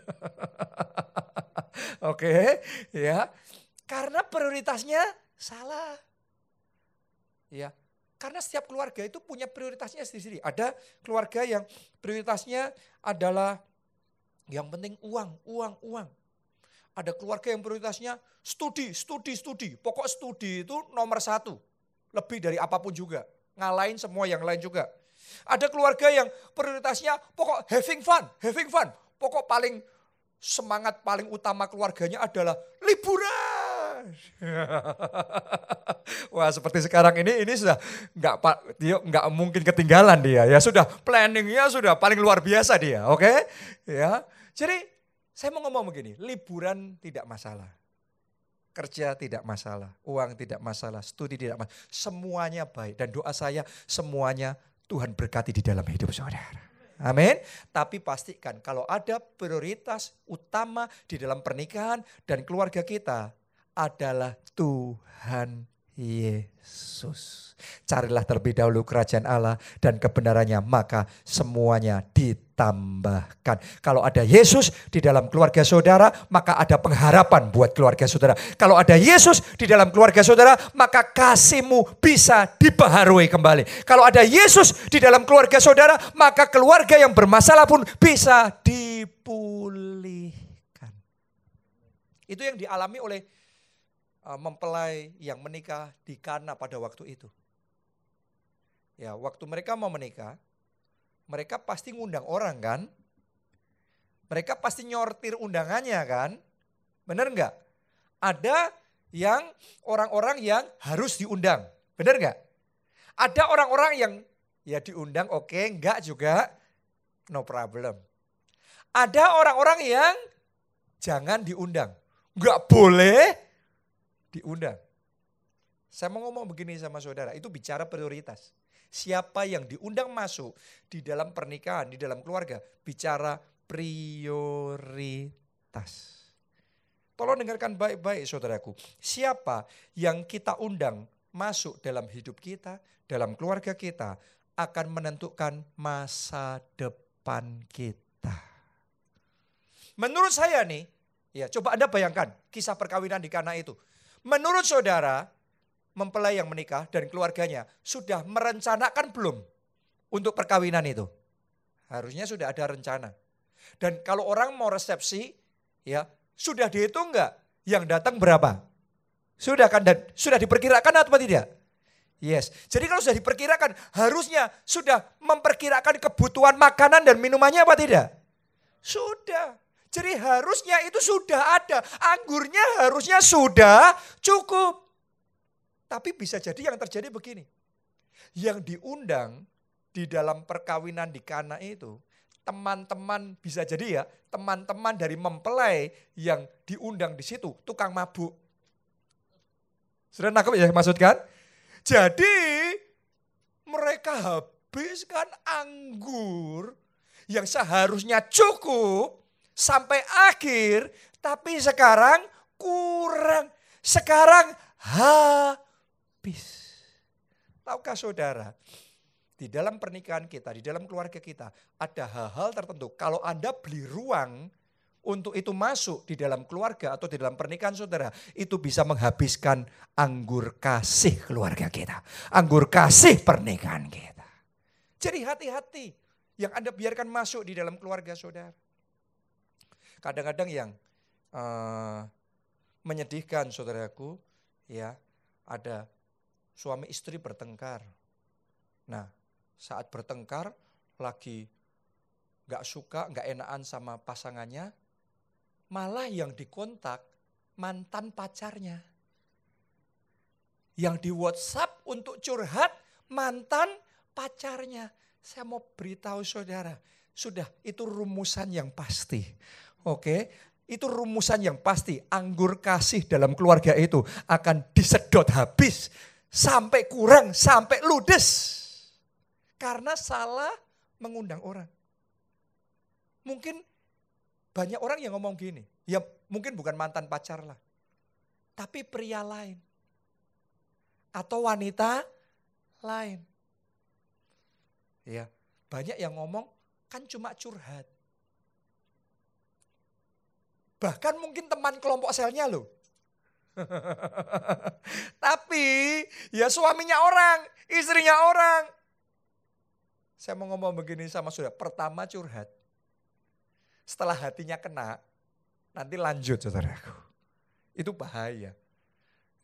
A: Oke, ya. Karena prioritasnya salah. Ya. Karena setiap keluarga itu punya prioritasnya sendiri. Ada keluarga yang prioritasnya adalah yang penting uang, uang, uang. Ada keluarga yang prioritasnya studi, studi, studi. Pokok studi itu nomor satu. Lebih dari apa pun juga. Ngalahin semua yang lain juga. Ada keluarga yang prioritasnya pokok having fun, having fun. Pokok paling semangat paling utama keluarganya adalah liburan. [LAUGHS] Wah seperti sekarang ini ini sudah nggak pak nggak mungkin ketinggalan dia ya sudah planningnya sudah paling luar biasa dia oke okay? ya jadi saya mau ngomong begini liburan tidak masalah kerja tidak masalah uang tidak masalah studi tidak masalah semuanya baik dan doa saya semuanya Tuhan berkati di dalam hidup saudara. Amin. Tapi pastikan kalau ada prioritas utama di dalam pernikahan dan keluarga kita adalah Tuhan Yesus. Carilah terlebih dahulu kerajaan Allah dan kebenarannya, maka semuanya ditambahkan. Kalau ada Yesus di dalam keluarga saudara, maka ada pengharapan buat keluarga saudara. Kalau ada Yesus di dalam keluarga saudara, maka kasihmu bisa dibaharui kembali. Kalau ada Yesus di dalam keluarga saudara, maka keluarga yang bermasalah pun bisa dipulihkan. Itu yang dialami oleh mempelai yang menikah di Kana pada waktu itu. Ya, waktu mereka mau menikah, mereka pasti ngundang orang kan? Mereka pasti nyortir undangannya kan? Bener nggak? Ada yang orang-orang yang harus diundang. Bener nggak? Ada orang-orang yang ya diundang oke, okay, enggak juga no problem. Ada orang-orang yang jangan diundang. Enggak boleh diundang. Saya mau ngomong begini sama saudara, itu bicara prioritas siapa yang diundang masuk di dalam pernikahan, di dalam keluarga, bicara prioritas. Tolong dengarkan baik-baik saudaraku. Siapa yang kita undang masuk dalam hidup kita, dalam keluarga kita, akan menentukan masa depan kita. Menurut saya nih, ya coba Anda bayangkan kisah perkawinan di Kana itu. Menurut saudara, mempelai yang menikah dan keluarganya sudah merencanakan belum untuk perkawinan itu? Harusnya sudah ada rencana. Dan kalau orang mau resepsi, ya sudah dihitung enggak? Yang datang berapa? Sudah kan dan sudah diperkirakan atau tidak? Yes. Jadi kalau sudah diperkirakan, harusnya sudah memperkirakan kebutuhan makanan dan minumannya apa tidak? Sudah. Jadi harusnya itu sudah ada. Anggurnya harusnya sudah cukup. Tapi bisa jadi yang terjadi begini. Yang diundang di dalam perkawinan di Kana itu, teman-teman bisa jadi ya, teman-teman dari mempelai yang diundang di situ, tukang mabuk. Sudah nangkep ya maksudkan? Jadi mereka habiskan anggur yang seharusnya cukup sampai akhir, tapi sekarang kurang. Sekarang ha habis. Tahukah saudara, di dalam pernikahan kita, di dalam keluarga kita, ada hal-hal tertentu. Kalau Anda beli ruang untuk itu masuk di dalam keluarga atau di dalam pernikahan saudara, itu bisa menghabiskan anggur kasih keluarga kita. Anggur kasih pernikahan kita. Jadi hati-hati yang Anda biarkan masuk di dalam keluarga saudara. Kadang-kadang yang uh, menyedihkan saudaraku, ya ada suami istri bertengkar. Nah, saat bertengkar lagi gak suka, gak enakan sama pasangannya, malah yang dikontak mantan pacarnya. Yang di WhatsApp untuk curhat mantan pacarnya. Saya mau beritahu saudara, sudah itu rumusan yang pasti. Oke, itu rumusan yang pasti. Anggur kasih dalam keluarga itu akan disedot habis sampai kurang, sampai ludes. Karena salah mengundang orang. Mungkin banyak orang yang ngomong gini, ya mungkin bukan mantan pacar lah. Tapi pria lain. Atau wanita lain. Ya, banyak yang ngomong kan cuma curhat. Bahkan mungkin teman kelompok selnya loh. [LAUGHS] Tapi ya suaminya orang, istrinya orang. Saya mau ngomong begini sama saudara, pertama curhat. Setelah hatinya kena, nanti lanjut saudaraku. Itu bahaya.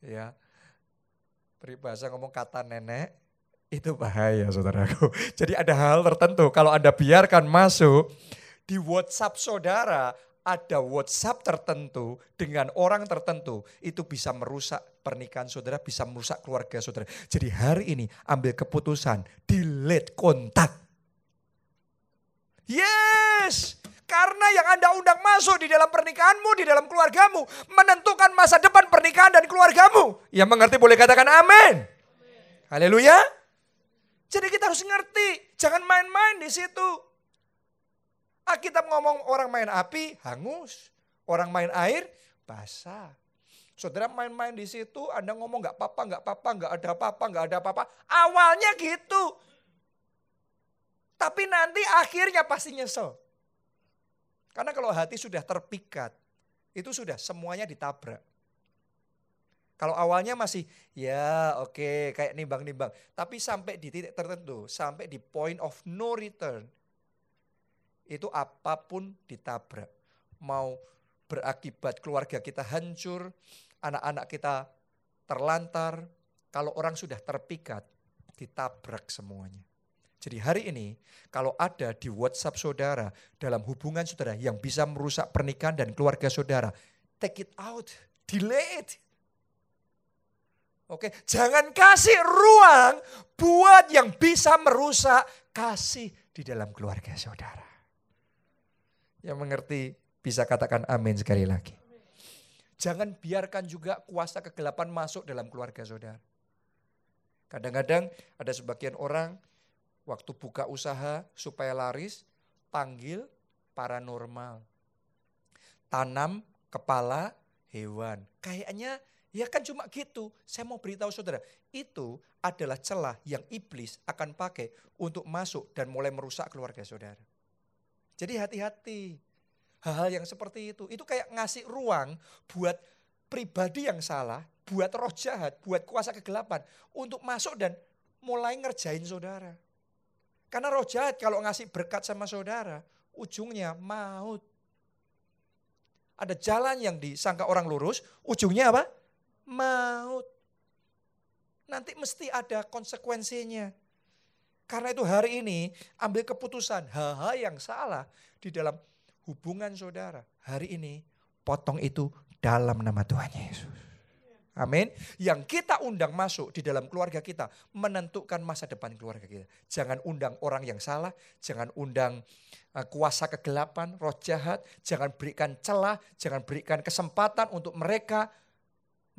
A: Ya. Peribahasa ngomong kata nenek, itu bahaya saudaraku. [LAUGHS] Jadi ada hal tertentu kalau Anda biarkan masuk di WhatsApp saudara, ada WhatsApp tertentu dengan orang tertentu, itu bisa merusak pernikahan saudara, bisa merusak keluarga saudara. Jadi hari ini ambil keputusan, delete kontak. Yes, karena yang Anda undang masuk di dalam pernikahanmu, di dalam keluargamu, menentukan masa depan pernikahan dan keluargamu. Yang mengerti boleh katakan amin. Haleluya. Jadi kita harus ngerti, jangan main-main di situ. Alkitab ngomong orang main api hangus, orang main air basah. Saudara main-main di situ, Anda ngomong nggak apa-apa, nggak apa-apa, nggak ada apa-apa, nggak ada apa-apa. Awalnya gitu. Tapi nanti akhirnya pasti nyesel. Karena kalau hati sudah terpikat, itu sudah semuanya ditabrak. Kalau awalnya masih ya oke okay, kayak nimbang-nimbang. Tapi sampai di titik tertentu, sampai di point of no return, itu apa pun ditabrak. Mau berakibat keluarga kita hancur, anak-anak kita terlantar, kalau orang sudah terpikat, ditabrak semuanya. Jadi hari ini kalau ada di WhatsApp saudara dalam hubungan saudara yang bisa merusak pernikahan dan keluarga saudara, take it out, delay it. Oke, jangan kasih ruang buat yang bisa merusak kasih di dalam keluarga saudara. Yang mengerti bisa katakan amin sekali lagi. Jangan biarkan juga kuasa kegelapan masuk dalam keluarga saudara. Kadang-kadang ada sebagian orang waktu buka usaha supaya laris, panggil paranormal. Tanam kepala hewan. Kayaknya ya kan cuma gitu. Saya mau beritahu saudara, itu adalah celah yang iblis akan pakai untuk masuk dan mulai merusak keluarga saudara. Jadi hati-hati. Hal-hal yang seperti itu, itu kayak ngasih ruang buat pribadi yang salah, buat roh jahat, buat kuasa kegelapan untuk masuk dan mulai ngerjain saudara. Karena roh jahat kalau ngasih berkat sama saudara, ujungnya maut. Ada jalan yang disangka orang lurus, ujungnya apa? Maut. Nanti mesti ada konsekuensinya. Karena itu hari ini ambil keputusan hal-hal yang salah di dalam hubungan saudara. Hari ini potong itu dalam nama Tuhan Yesus. Amin. Yang kita undang masuk di dalam keluarga kita menentukan masa depan keluarga kita. Jangan undang orang yang salah, jangan undang uh, kuasa kegelapan, roh jahat, jangan berikan celah, jangan berikan kesempatan untuk mereka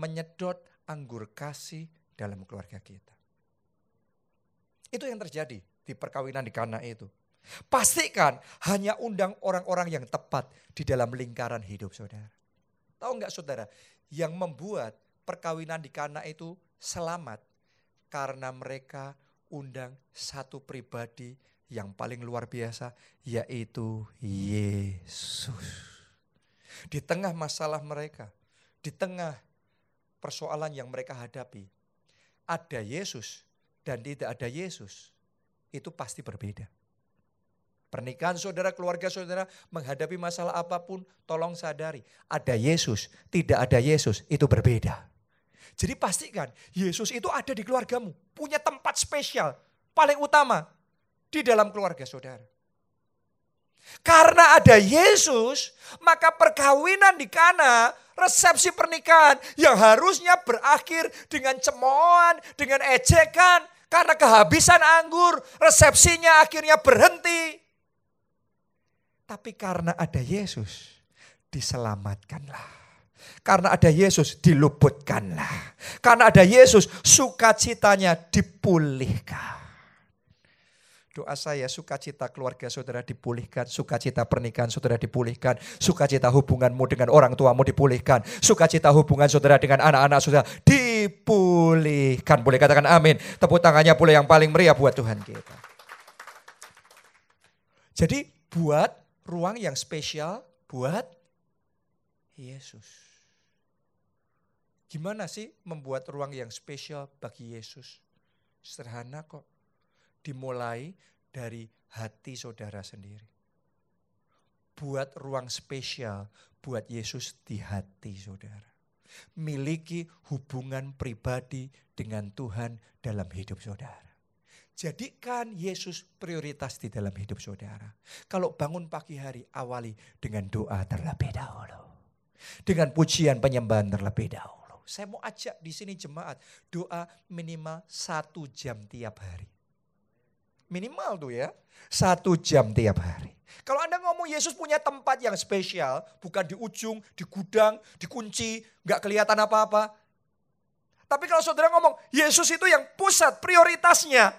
A: menyedot anggur kasih dalam keluarga kita. Itu yang terjadi di perkawinan di Kana itu. Pastikan hanya undang orang-orang yang tepat di dalam lingkaran hidup saudara. Tahu nggak saudara, yang membuat perkawinan di Kana itu selamat karena mereka undang satu pribadi yang paling luar biasa yaitu Yesus. Di tengah masalah mereka, di tengah persoalan yang mereka hadapi, ada Yesus dan tidak ada Yesus, itu pasti berbeda. Pernikahan saudara, keluarga saudara menghadapi masalah apa pun, tolong sadari. Ada Yesus, tidak ada Yesus, itu berbeda. Jadi pastikan Yesus itu ada di keluargamu. Punya tempat spesial, paling utama di dalam keluarga saudara. Karena ada Yesus, maka perkawinan di Kana, resepsi pernikahan yang harusnya berakhir dengan cemoohan, dengan ejekan, karena kehabisan anggur, resepsinya akhirnya berhenti. Tapi karena ada Yesus, diselamatkanlah. Karena ada Yesus, diluputkanlah. Karena ada Yesus, sukacitanya dipulihkan. Doa saya sukacita keluarga saudara dipulihkan, sukacita pernikahan saudara dipulihkan, sukacita hubunganmu dengan orang tuamu dipulihkan, sukacita hubungan saudara dengan anak-anak saudara dipulihkan. Boleh katakan amin. Tepuk tangannya boleh yang paling meriah buat Tuhan kita. Jadi buat ruang yang spesial buat Yesus. Gimana sih membuat ruang yang spesial bagi Yesus? Sederhana kok. Dimulai dari hati saudara sendiri. Buat ruang spesial buat Yesus di hati saudara. Miliki hubungan pribadi dengan Tuhan dalam hidup saudara. Jadikan Yesus prioritas di dalam hidup saudara. Kalau bangun pagi hari, awali dengan doa terlebih dahulu. Dengan pujian penyembahan terlebih dahulu. Saya mau ajak di sini jemaat, doa minimal satu jam tiap hari. Minimal tuh ya, satu jam tiap hari. Kalau Anda ngomong Yesus punya tempat yang spesial, bukan di ujung, di gudang, dikunci, nggak kelihatan apa-apa. Tapi kalau saudara ngomong Yesus itu yang pusat prioritasnya,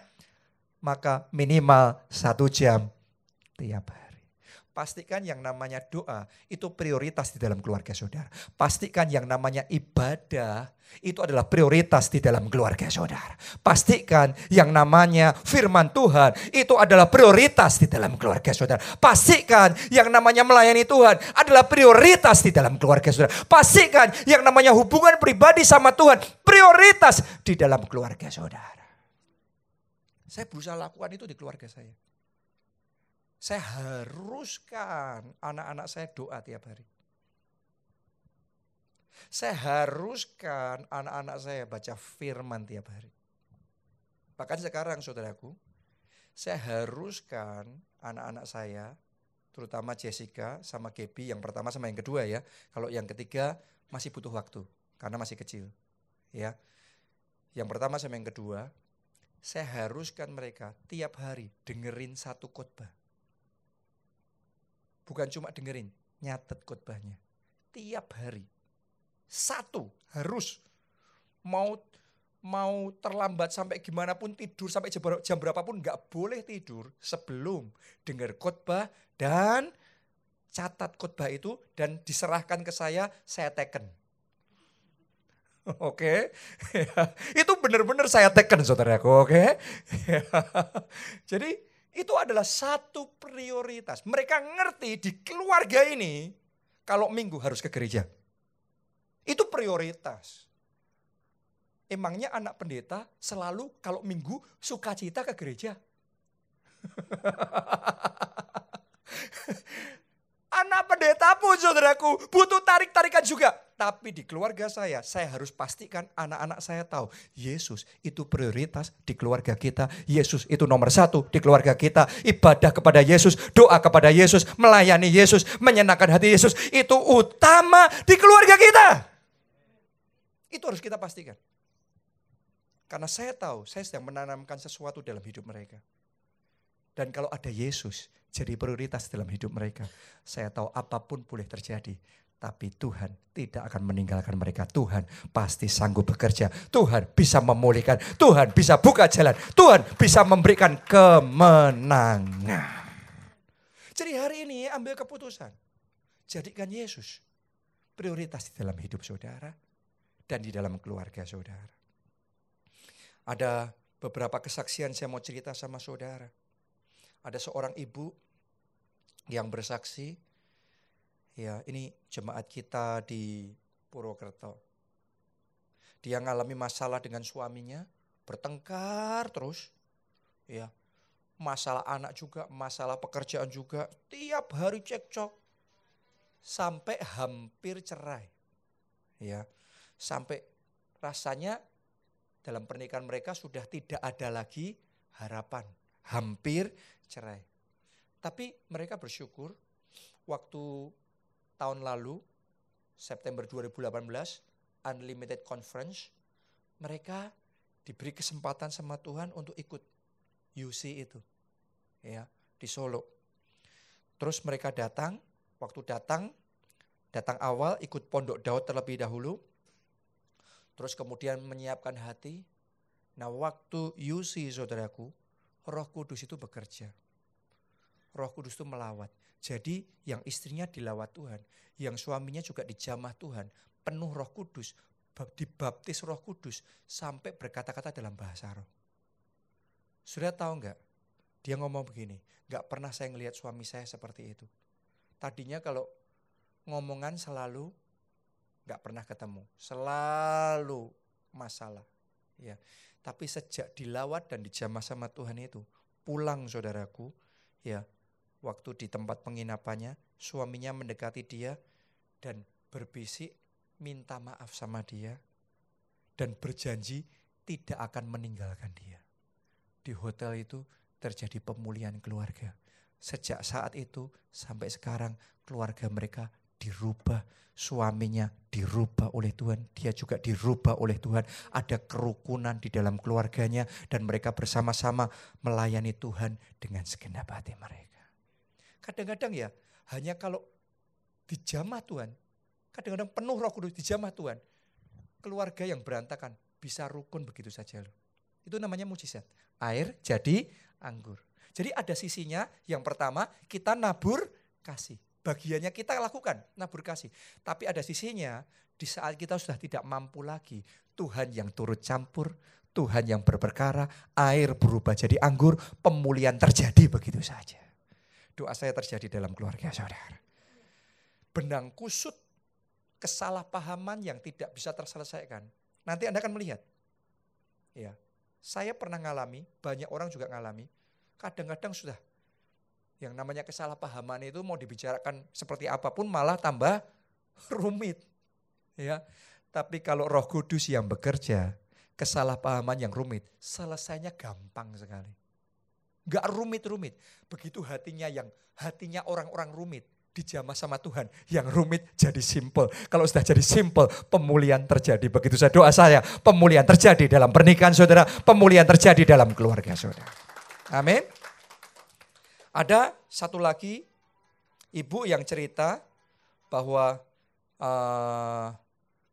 A: maka minimal satu jam tiap hari. Pastikan yang namanya doa itu prioritas di dalam keluarga saudara. Pastikan yang namanya ibadah itu adalah prioritas di dalam keluarga saudara. Pastikan yang namanya firman Tuhan itu adalah prioritas di dalam keluarga saudara. Pastikan yang namanya melayani Tuhan adalah prioritas di dalam keluarga saudara. Pastikan yang namanya hubungan pribadi sama Tuhan prioritas di dalam keluarga saudara. Saya berusaha lakukan itu di keluarga saya. Saya haruskan anak-anak saya doa tiap hari. Saya haruskan anak-anak saya baca firman tiap hari. Bahkan sekarang saudaraku, saya haruskan anak-anak saya, terutama Jessica sama Gaby, yang pertama sama yang kedua ya. Kalau yang ketiga masih butuh waktu, karena masih kecil. ya. Yang pertama sama yang kedua, saya haruskan mereka tiap hari dengerin satu khotbah. Bukan cuma dengerin, nyatet khotbahnya. Tiap hari. Satu harus mau mau terlambat sampai gimana pun tidur sampai jam, jam berapapun nggak boleh tidur sebelum dengar khotbah dan catat khotbah itu dan diserahkan ke saya saya teken Oke, [LAUGHS] itu benar-benar saya tekan saudaraku, oke. [LAUGHS] Jadi itu adalah satu prioritas. Mereka ngerti di keluarga ini kalau minggu harus ke gereja. Itu prioritas. Emangnya anak pendeta selalu kalau minggu sukacita ke gereja? [LAUGHS] Anak pendeta pun saudaraku butuh tarik-tarikan juga. Tapi di keluarga saya, saya harus pastikan anak-anak saya tahu Yesus itu prioritas di keluarga kita. Yesus itu nomor satu di keluarga kita. Ibadah kepada Yesus, doa kepada Yesus, melayani Yesus, menyenangkan hati Yesus. Itu utama di keluarga kita. Itu harus kita pastikan. Karena saya tahu saya sedang menanamkan sesuatu dalam hidup mereka. Dan kalau ada Yesus jadi prioritas dalam hidup mereka, saya tahu apa pun boleh terjadi. Tapi Tuhan tidak akan meninggalkan mereka. Tuhan pasti sanggup bekerja. Tuhan bisa memulihkan. Tuhan bisa buka jalan. Tuhan bisa memberikan kemenangan. Jadi hari ini ambil keputusan. Jadikan Yesus prioritas di dalam hidup saudara dan di dalam keluarga saudara. Ada beberapa kesaksian saya mau cerita sama saudara. Ada seorang ibu yang bersaksi, ya ini jemaat kita di Purwokerto. Dia mengalami masalah dengan suaminya, bertengkar terus, ya masalah anak juga, masalah pekerjaan juga, tiap hari cekcok sampai hampir cerai, ya sampai rasanya dalam pernikahan mereka sudah tidak ada lagi harapan, hampir cerai. Tapi mereka bersyukur waktu tahun lalu September 2018 Unlimited Conference mereka diberi kesempatan sama Tuhan untuk ikut UC itu ya di Solo. Terus mereka datang, waktu datang datang awal ikut pondok Daud terlebih dahulu. Terus kemudian menyiapkan hati. Nah, waktu UC saudaraku, Roh Kudus itu bekerja. Roh Kudus itu melawat. Jadi yang istrinya dilawat Tuhan, yang suaminya juga dijamah Tuhan, penuh Roh Kudus, dibaptis Roh Kudus sampai berkata-kata dalam bahasa roh. Sudah tahu nggak? Dia ngomong begini, nggak pernah saya ngelihat suami saya seperti itu. Tadinya kalau ngomongan selalu nggak pernah ketemu, selalu masalah. Ya, tapi sejak dilawat dan dijamah sama Tuhan itu, pulang saudaraku, ya, waktu di tempat penginapannya, suaminya mendekati dia dan berbisik minta maaf sama dia dan berjanji tidak akan meninggalkan dia. Di hotel itu terjadi pemulihan keluarga. Sejak saat itu sampai sekarang keluarga mereka dirubah, suaminya dirubah oleh Tuhan, dia juga dirubah oleh Tuhan. Ada kerukunan di dalam keluarganya dan mereka bersama-sama melayani Tuhan dengan segenap hati mereka. Kadang-kadang ya, hanya kalau dijamah Tuhan, kadang-kadang penuh roh kudus dijamah Tuhan, keluarga yang berantakan bisa rukun begitu saja loh. Itu namanya mujizat. Air jadi anggur. Jadi ada sisinya, yang pertama kita nabur kasih. Bagiannya kita lakukan, nabur kasih. Tapi ada sisinya, di saat kita sudah tidak mampu lagi, Tuhan yang turut campur, Tuhan yang berperkara, air berubah jadi anggur, pemulihan terjadi begitu saja. Doa saya terjadi dalam keluarga saudara. Benang kusut kesalahpahaman yang tidak bisa terselesaikan. Nanti Anda akan melihat. Ya, saya pernah ngalami, banyak orang juga ngalami kadang-kadang sudah yang namanya kesalahpahaman itu mau dibicarakan seperti apa pun malah tambah [LAUGHS] rumit. Ya. Tapi kalau Roh Kudus yang bekerja, kesalahpahaman yang rumit, selesainya gampang sekali. Gak rumit-rumit. Begitu hatinya yang hatinya orang-orang rumit dijamah sama Tuhan. Yang rumit jadi simple. Kalau sudah jadi simple, pemulihan terjadi. Begitu saya doa saya, pemulihan terjadi dalam pernikahan saudara, pemulihan terjadi dalam keluarga saudara. Amin. Ada satu lagi ibu yang cerita bahwa uh,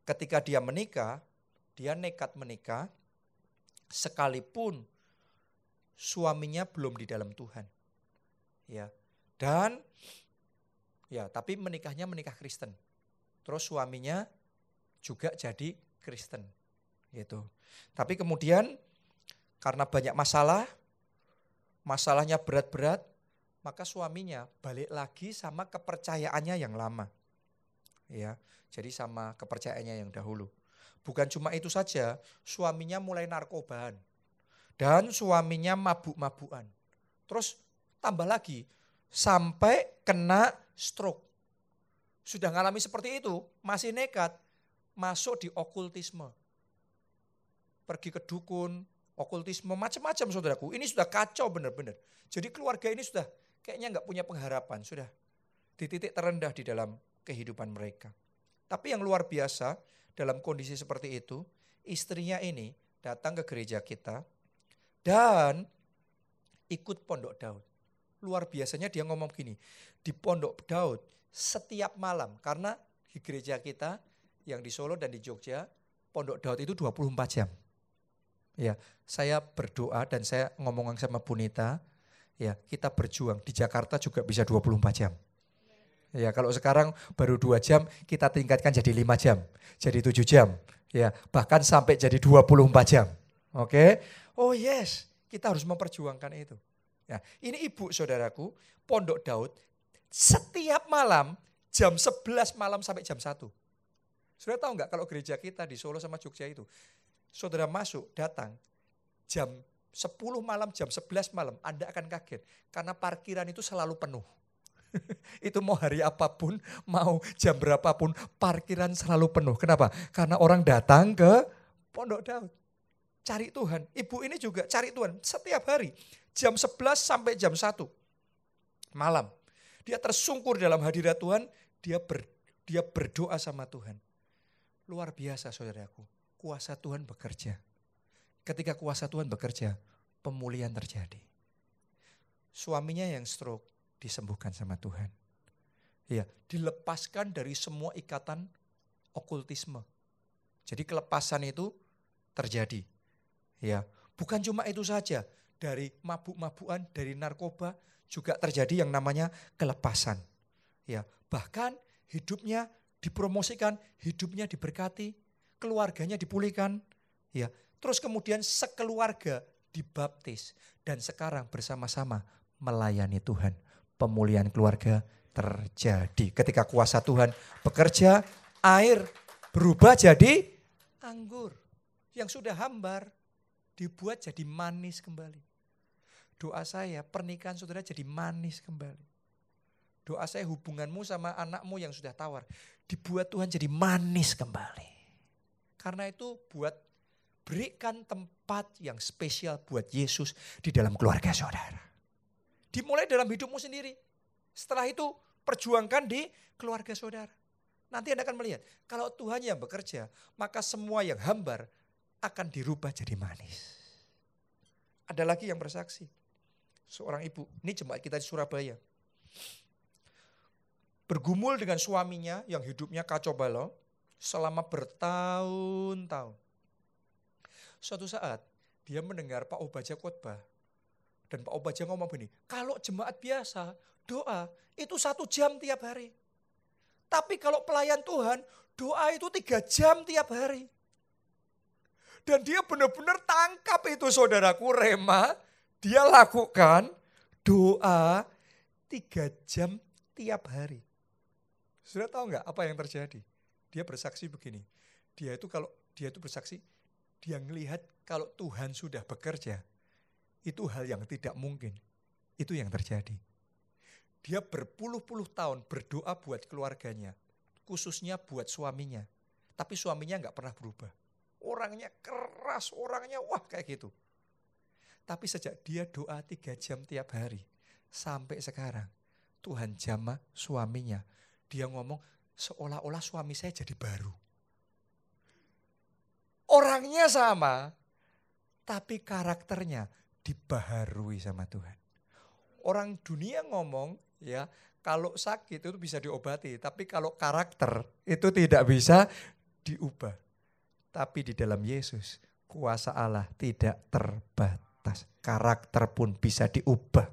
A: ketika dia menikah, dia nekat menikah sekalipun suaminya belum di dalam Tuhan. Ya. Dan ya, tapi menikahnya menikah Kristen. Terus suaminya juga jadi Kristen. Gitu. Tapi kemudian karena banyak masalah, masalahnya berat-berat, maka suaminya balik lagi sama kepercayaannya yang lama. Ya, jadi sama kepercayaannya yang dahulu. Bukan cuma itu saja, suaminya mulai narkobaan. Dan suaminya mabuk-mabukan. Terus tambah lagi, sampai kena stroke. Sudah ngalami seperti itu, masih nekat, masuk di okultisme. Pergi ke dukun, okultisme, macam-macam saudaraku. Ini sudah kacau benar-benar. Jadi keluarga ini sudah kayaknya nggak punya pengharapan, sudah di titik terendah di dalam kehidupan mereka. Tapi yang luar biasa dalam kondisi seperti itu, istrinya ini datang ke gereja kita dan ikut pondok Daud. Luar biasanya dia ngomong gini, di pondok Daud setiap malam, karena di gereja kita yang di Solo dan di Jogja, pondok Daud itu 24 jam. Ya, saya berdoa dan saya ngomong sama Bunita, ya kita berjuang. Di Jakarta juga bisa 24 jam. Ya, kalau sekarang baru dua jam, kita tingkatkan jadi lima jam, jadi tujuh jam. Ya, bahkan sampai jadi 24 jam. Oke? Oh yes, kita harus memperjuangkan itu. Ya, ini ibu saudaraku, Pondok Daud, setiap malam jam 11 malam sampai jam 1. Sudah tahu nggak kalau gereja kita di Solo sama Jogja itu, saudara masuk, datang, jam 10 malam, jam 11 malam, Anda akan kaget. Karena parkiran itu selalu penuh. [LAUGHS] itu mau hari apa pun, mau jam berapapun, parkiran selalu penuh. Kenapa? Karena orang datang ke Pondok Daud. Cari Tuhan. Ibu ini juga cari Tuhan setiap hari. Jam 11 sampai jam 1 malam. Dia tersungkur dalam hadirat Tuhan, dia ber, dia berdoa sama Tuhan. Luar biasa saudaraku kuasa Tuhan bekerja. Ketika kuasa Tuhan bekerja, pemulihan terjadi. Suaminya yang stroke disembuhkan sama Tuhan. Ya, dilepaskan dari semua ikatan okultisme. Jadi kelepasan itu terjadi. Ya, bukan cuma itu saja, dari mabuk-mabukan, dari narkoba juga terjadi yang namanya kelepasan. Ya, bahkan hidupnya dipromosikan, hidupnya diberkati, keluarganya dipulihkan, ya. Terus kemudian sekeluarga dibaptis dan sekarang bersama-sama melayani Tuhan. Pemulihan keluarga terjadi. Ketika kuasa Tuhan bekerja, air berubah jadi anggur. Yang sudah hambar dibuat jadi manis kembali. Doa saya pernikahan saudara jadi manis kembali. Doa saya hubunganmu sama anakmu yang sudah tawar dibuat Tuhan jadi manis kembali. Karena itu buat berikan tempat yang spesial buat Yesus di dalam keluarga saudara. Dimulai dalam hidupmu sendiri. Setelah itu perjuangkan di keluarga saudara. Nanti Anda akan melihat, kalau Tuhan yang bekerja, maka semua yang hambar akan dirubah jadi manis. Ada lagi yang bersaksi. Seorang ibu, ini jemaat kita di Surabaya. Bergumul dengan suaminya yang hidupnya kacau balau selama bertahun-tahun. Suatu saat dia mendengar Pak Obaja khotbah. Dan Pak Obaja ngomong begini, kalau jemaat biasa doa itu satu jam tiap hari. Tapi kalau pelayan Tuhan, doa itu tiga jam tiap hari. Dan dia benar-benar tangkap itu saudaraku Rema. Dia lakukan doa tiga jam tiap hari. Sudah tahu nggak apa yang terjadi? Dia bersaksi begini. Dia itu kalau dia itu bersaksi, dia melihat kalau Tuhan sudah bekerja, itu hal yang tidak mungkin. Itu yang terjadi. Dia berpuluh-puluh tahun berdoa buat keluarganya, khususnya buat suaminya. Tapi suaminya nggak pernah berubah. Orangnya keras, orangnya wah kayak gitu. Tapi sejak dia doa tiga jam tiap hari, sampai sekarang, Tuhan jamah suaminya. Dia ngomong, seolah-olah suami saya jadi baru. Orangnya sama, tapi karakternya dibaharui sama Tuhan. Orang dunia ngomong, ya kalau sakit itu bisa diobati, tapi kalau karakter itu tidak bisa diubah. Tapi di dalam Yesus kuasa Allah tidak terbatas. Karakter pun bisa diubah.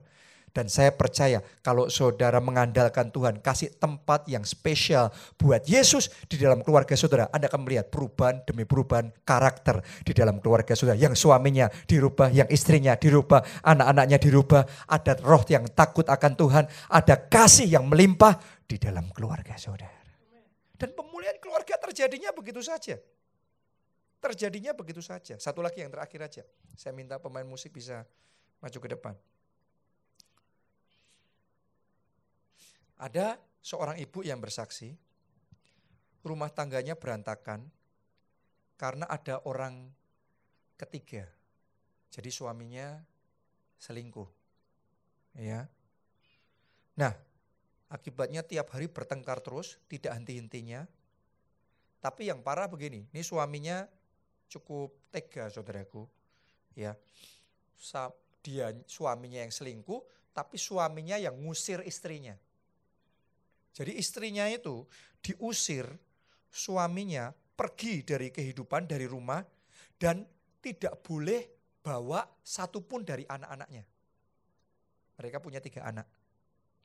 A: Dan saya percaya kalau saudara mengandalkan Tuhan, kasih tempat yang spesial buat Yesus di dalam keluarga saudara, Anda akan melihat perubahan demi perubahan karakter di dalam keluarga saudara. Yang suaminya dirubah, yang istrinya dirubah, anak-anaknya dirubah, ada roh yang takut akan Tuhan, ada kasih yang melimpah di dalam keluarga saudara. Dan pemulihan keluarga terjadinya begitu saja. Terjadinya begitu saja. Satu lagi yang terakhir aja. Saya minta pemain musik bisa maju ke depan. Ada seorang ibu yang bersaksi, rumah tangganya berantakan karena ada orang ketiga. Jadi suaminya selingkuh. Ya. Nah, akibatnya tiap hari bertengkar terus, tidak henti-hentinya. Tapi yang parah begini, ini suaminya cukup tega saudaraku. Ya. Dia suaminya yang selingkuh, tapi suaminya yang ngusir istrinya. Jadi istrinya itu diusir suaminya pergi dari kehidupan, dari rumah, dan tidak boleh bawa satupun dari anak-anaknya. Mereka punya tiga anak.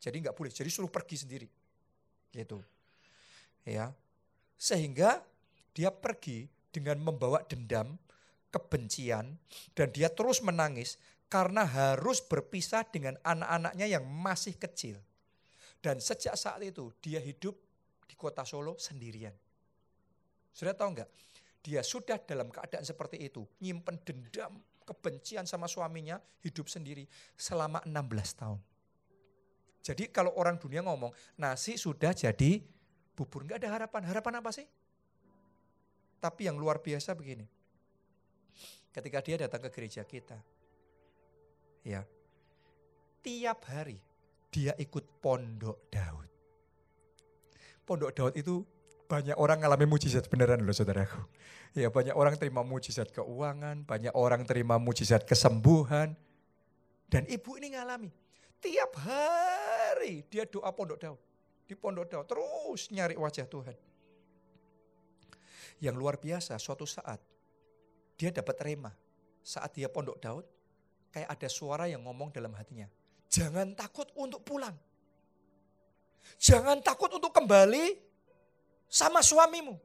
A: Jadi nggak boleh, jadi suruh pergi sendiri. Gitu. Ya. Sehingga dia pergi dengan membawa dendam, kebencian, dan dia terus menangis karena harus berpisah dengan anak-anaknya yang masih kecil. Dan sejak saat itu dia hidup di kota Solo sendirian. Sudah tahu enggak? Dia sudah dalam keadaan seperti itu, nyimpen dendam, kebencian sama suaminya, hidup sendiri selama 16 tahun. Jadi kalau orang dunia ngomong, nasi sudah jadi bubur, enggak ada harapan. Harapan apa sih? Tapi yang luar biasa begini. Ketika dia datang ke gereja kita, ya, tiap hari dia ikut pondok Daud. Pondok Daud itu banyak orang ngalami mujizat beneran loh saudaraku. Ya banyak orang terima mujizat keuangan, banyak orang terima mujizat kesembuhan. Dan ibu ini ngalami. Tiap hari dia doa pondok Daud. Di pondok Daud terus nyari wajah Tuhan. Yang luar biasa suatu saat dia dapat rema. Saat dia pondok Daud kayak ada suara yang ngomong dalam hatinya Jangan takut untuk pulang. Jangan takut untuk kembali sama suamimu.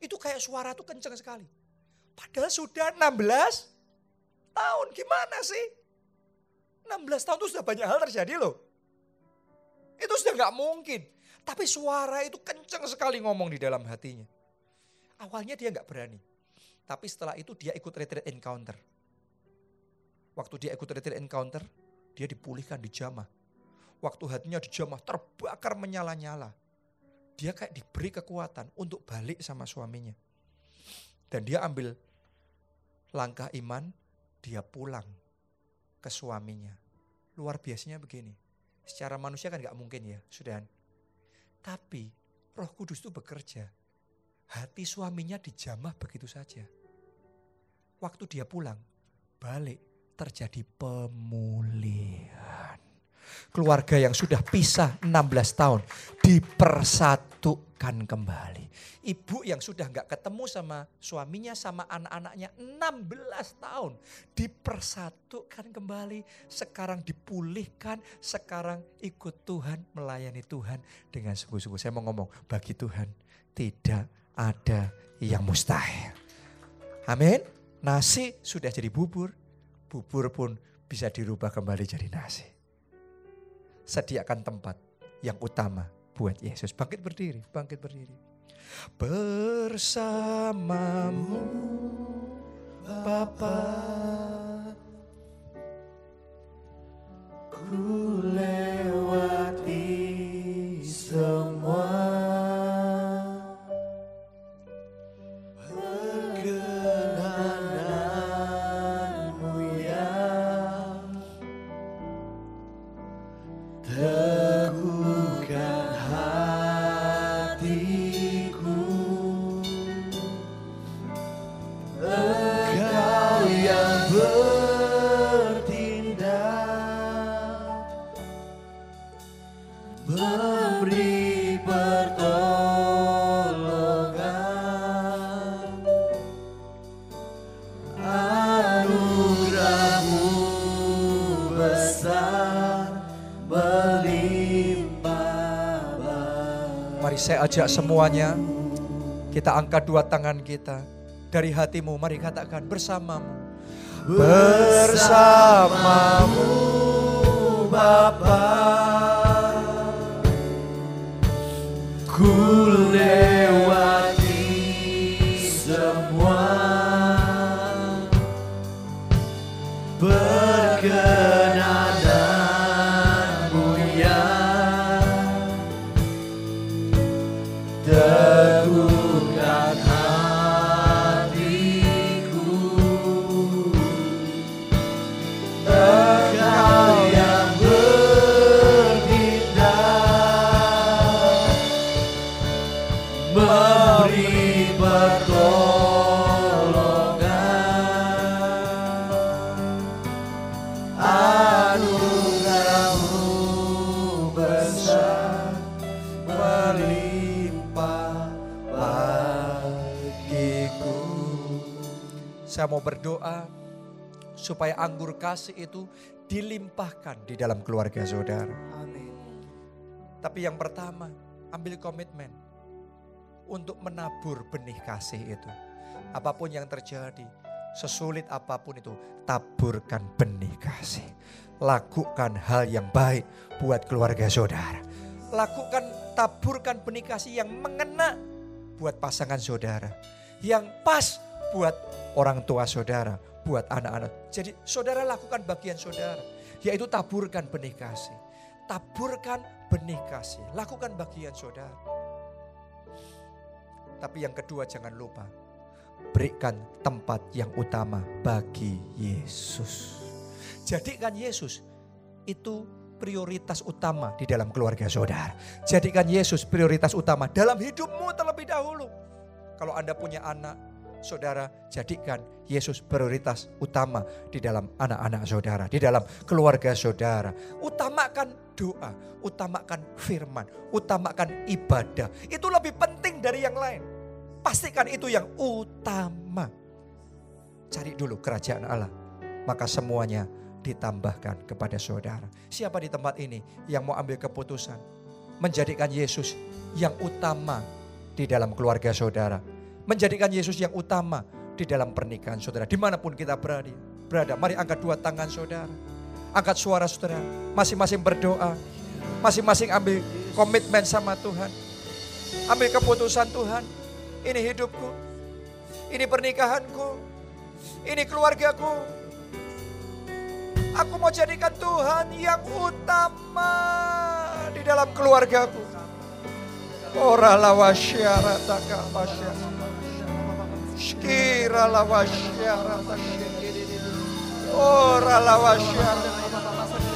A: Itu kayak suara tuh kenceng sekali. Padahal sudah 16 tahun. Gimana sih? 16 tahun itu sudah banyak hal terjadi loh. Itu sudah nggak mungkin. Tapi suara itu kencang sekali ngomong di dalam hatinya. Awalnya dia nggak berani. Tapi setelah itu dia ikut retreat encounter. Waktu dia ikut retreat encounter, dia dipulihkan, dijamah. Waktu hatinya dijamah, terbakar menyala-nyala. Dia kayak diberi kekuatan untuk balik sama suaminya. Dan dia ambil langkah iman, dia pulang ke suaminya. Luar biasanya begini. Secara manusia kan gak mungkin ya, sudah. Tapi roh kudus itu bekerja. Hati suaminya dijamah begitu saja. Waktu dia pulang, balik terjadi pemulihan. Keluarga yang sudah pisah 16 tahun dipersatukan kembali. Ibu yang sudah nggak ketemu sama suaminya sama anak-anaknya 16 tahun dipersatukan kembali. Sekarang dipulihkan, sekarang ikut Tuhan, melayani Tuhan dengan sungguh-sungguh. Saya mau ngomong, bagi Tuhan tidak ada yang mustahil. Amin. Nasi sudah jadi bubur, bubur pun bisa dirubah kembali jadi nasi. Sediakan tempat yang utama buat Yesus. Bangkit berdiri, bangkit berdiri bersamamu Bapa ku lewati semua saya ajak semuanya, kita angkat dua tangan kita. Dari hatimu, mari katakan bersamamu. Bersamamu Bapa. Ku lewati supaya anggur kasih itu dilimpahkan di dalam keluarga saudara. Amin. Tapi yang pertama, ambil komitmen untuk menabur benih kasih itu. Apa pun yang terjadi, sesulit apa pun itu, taburkan benih kasih. Lakukan hal yang baik buat keluarga saudara. Lakukan, taburkan benih kasih yang mengena buat pasangan saudara. Yang pas buat orang tua saudara, buat anak-anak. Jadi saudara lakukan bagian saudara, yaitu taburkan benih kasih. Taburkan benih kasih, lakukan bagian saudara. Tapi yang kedua jangan lupa, berikan tempat yang utama bagi Yesus. Jadikan Yesus itu prioritas utama di dalam keluarga saudara. Jadikan Yesus prioritas utama dalam hidupmu terlebih dahulu. Kalau Anda punya anak, saudara jadikan Yesus prioritas utama di dalam anak-anak saudara, di dalam keluarga saudara. Utamakan doa, utamakan firman, utamakan ibadah. Itu lebih penting dari yang lain. Pastikan itu yang utama. Cari dulu kerajaan Allah, maka semuanya ditambahkan kepada saudara. Siapa di tempat ini yang mau ambil keputusan menjadikan Yesus yang utama di dalam keluarga saudara? Menjadikan Yesus yang utama di dalam pernikahan saudara. Di mana pun kita berada, berada. Mari angkat dua tangan saudara. Angkat suara saudara. Masing-masing berdoa. Masing-masing ambil Komitmen sama Tuhan. Ambil keputusan Tuhan. Ini hidupku. Ini pernikahanku. Ini keluargaku. Aku mau jadikan Tuhan yang utama di dalam keluargaku. Ora lawasyara takapasya. Shkira lawasyara Ora lawasyara.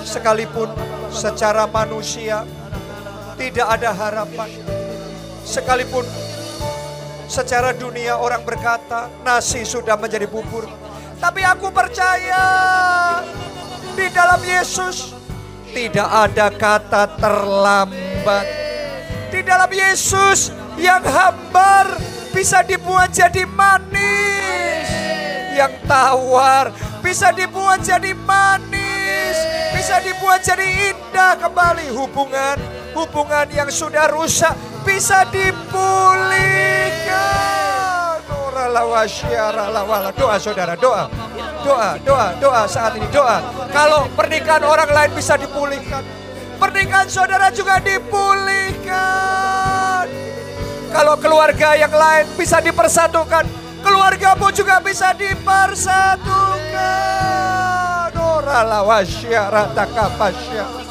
A: Sekalipun secara manusia tidak ada harapan. Sekalipun secara dunia orang berkata nasi sudah menjadi bubur. Tapi aku percaya di dalam Yesus tidak ada kata terlambat. Di dalam Yesus yang hambar bisa dibuat jadi manis. Yang tawar bisa dibuat jadi manis. Bisa dibuat jadi indah kembali hubungan hubungan yang sudah rusak bisa dipulihkan. Doa saudara, doa. Doa, doa, doa saat ini, doa. Kalau pernikahan orang lain bisa dipulihkan. Pernikahan saudara juga dipulihkan. Kalau keluarga yang lain bisa dipersatukan. Keluargamu juga bisa dipersatukan. Ora lawasyara takapasya.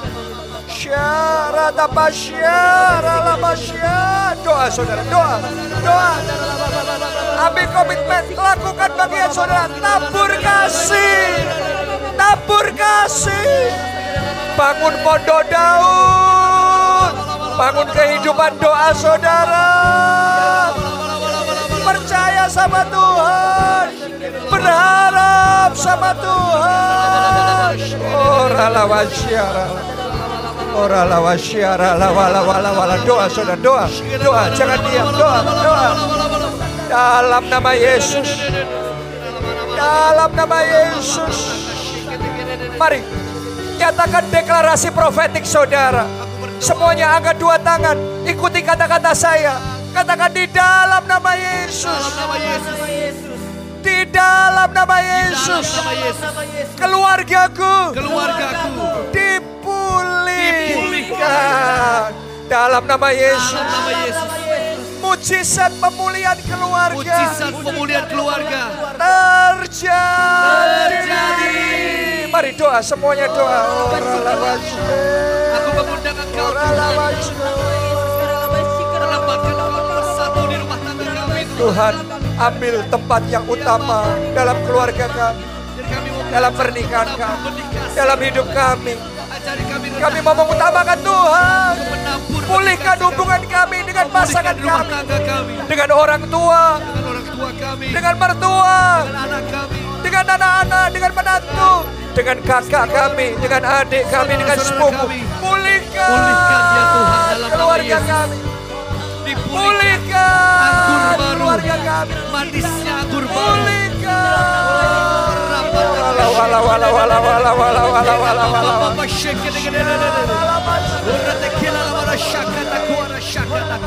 A: Syarata basyara la Doa saudara, doa, doa. Ambil komitmen, lakukan bagian saudara. Tabur kasih, tabur kasih. Bangun pondok daun, bangun kehidupan doa saudara. Percaya sama Tuhan, berharap sama Tuhan. Ora la wasyara la wala wala wala doa saudara doa. Doa jangan diam. Doa doa. Dalam nama Yesus. Dalam nama Yesus. Mari nyatakan deklarasi profetik saudara semuanya angkat dua tangan ikuti kata-kata saya katakan di dalam nama Yesus di dalam nama Yesus keluargaku keluargaku di dipulihkan dalam nama Yesus. Dalam nama Yesus. Mujizat pemulihan keluarga. Mujizat pemulihan keluarga. Terjadi. Terjadi. Mari doa semuanya doa. Aku mengundang engkau Tuhan ambil tempat yang utama dalam keluarga kami. Dalam pernikahan kami. Dalam hidup kami kami mau mengutamakan Tuhan. Pulihkan hubungan kami dengan pasangan kami. Dengan orang tua. Dengan mertua. Dengan anak-anak. Dengan menantu. Dengan kakak kami. Dengan adik kami. Dengan sepupu. Pulihkan keluarga kami. Pulihkan keluarga kami. Manisnya anggur baru. Pulihkan wala kora shakata kora shakata.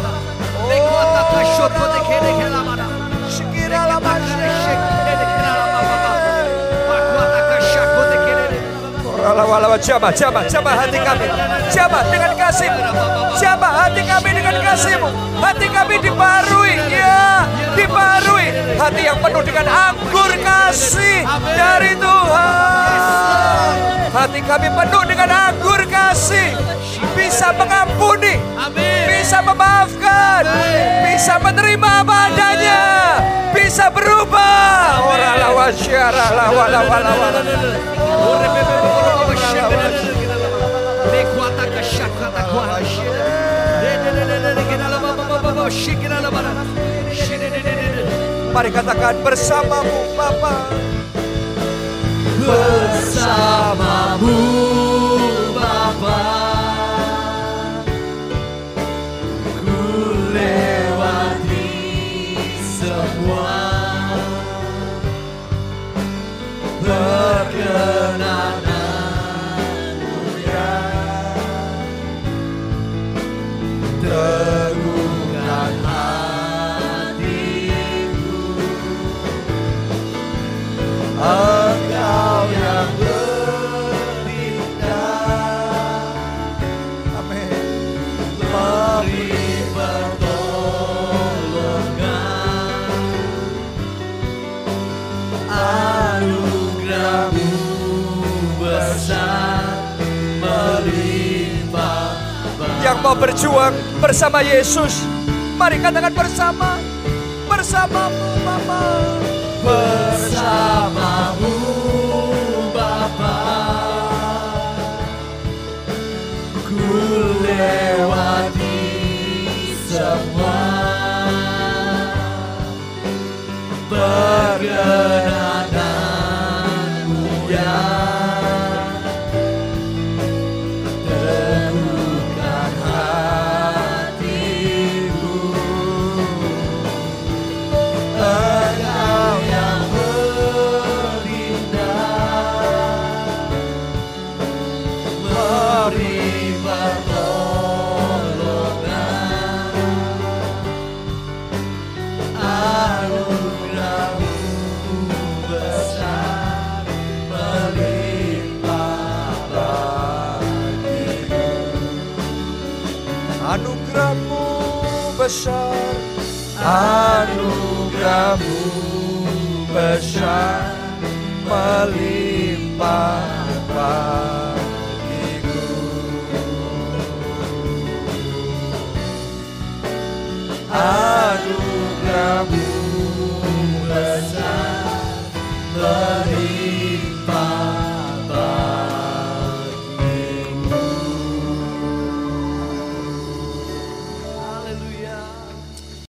A: Rekota ta shoto de kere kela mana. Shikira la mana shakata. Wala Jabah, jabah, jabah hati kami. Jabah dengan kasih. Jabah hati kami dengan kasihmu. Hati kami dibarui. Ya, dibarui. Hati yang penuh dengan anggur kasih dari Tuhan. Hati kami penuh dengan anggur kasih. Bisa mengampuni. Bisa memaafkan. Bisa menerima apa adanya. Bisa berubah. Mari katakan bersamamu Bapa.
B: Bersamamu Bapa.
A: someone berjuang bersama Yesus. Mari katakan bersama. Bersamamu Bapa.
B: bersamamu Bapa ku lewati semua perkenananmu besar.
A: Anugerahmu besar
B: melimpah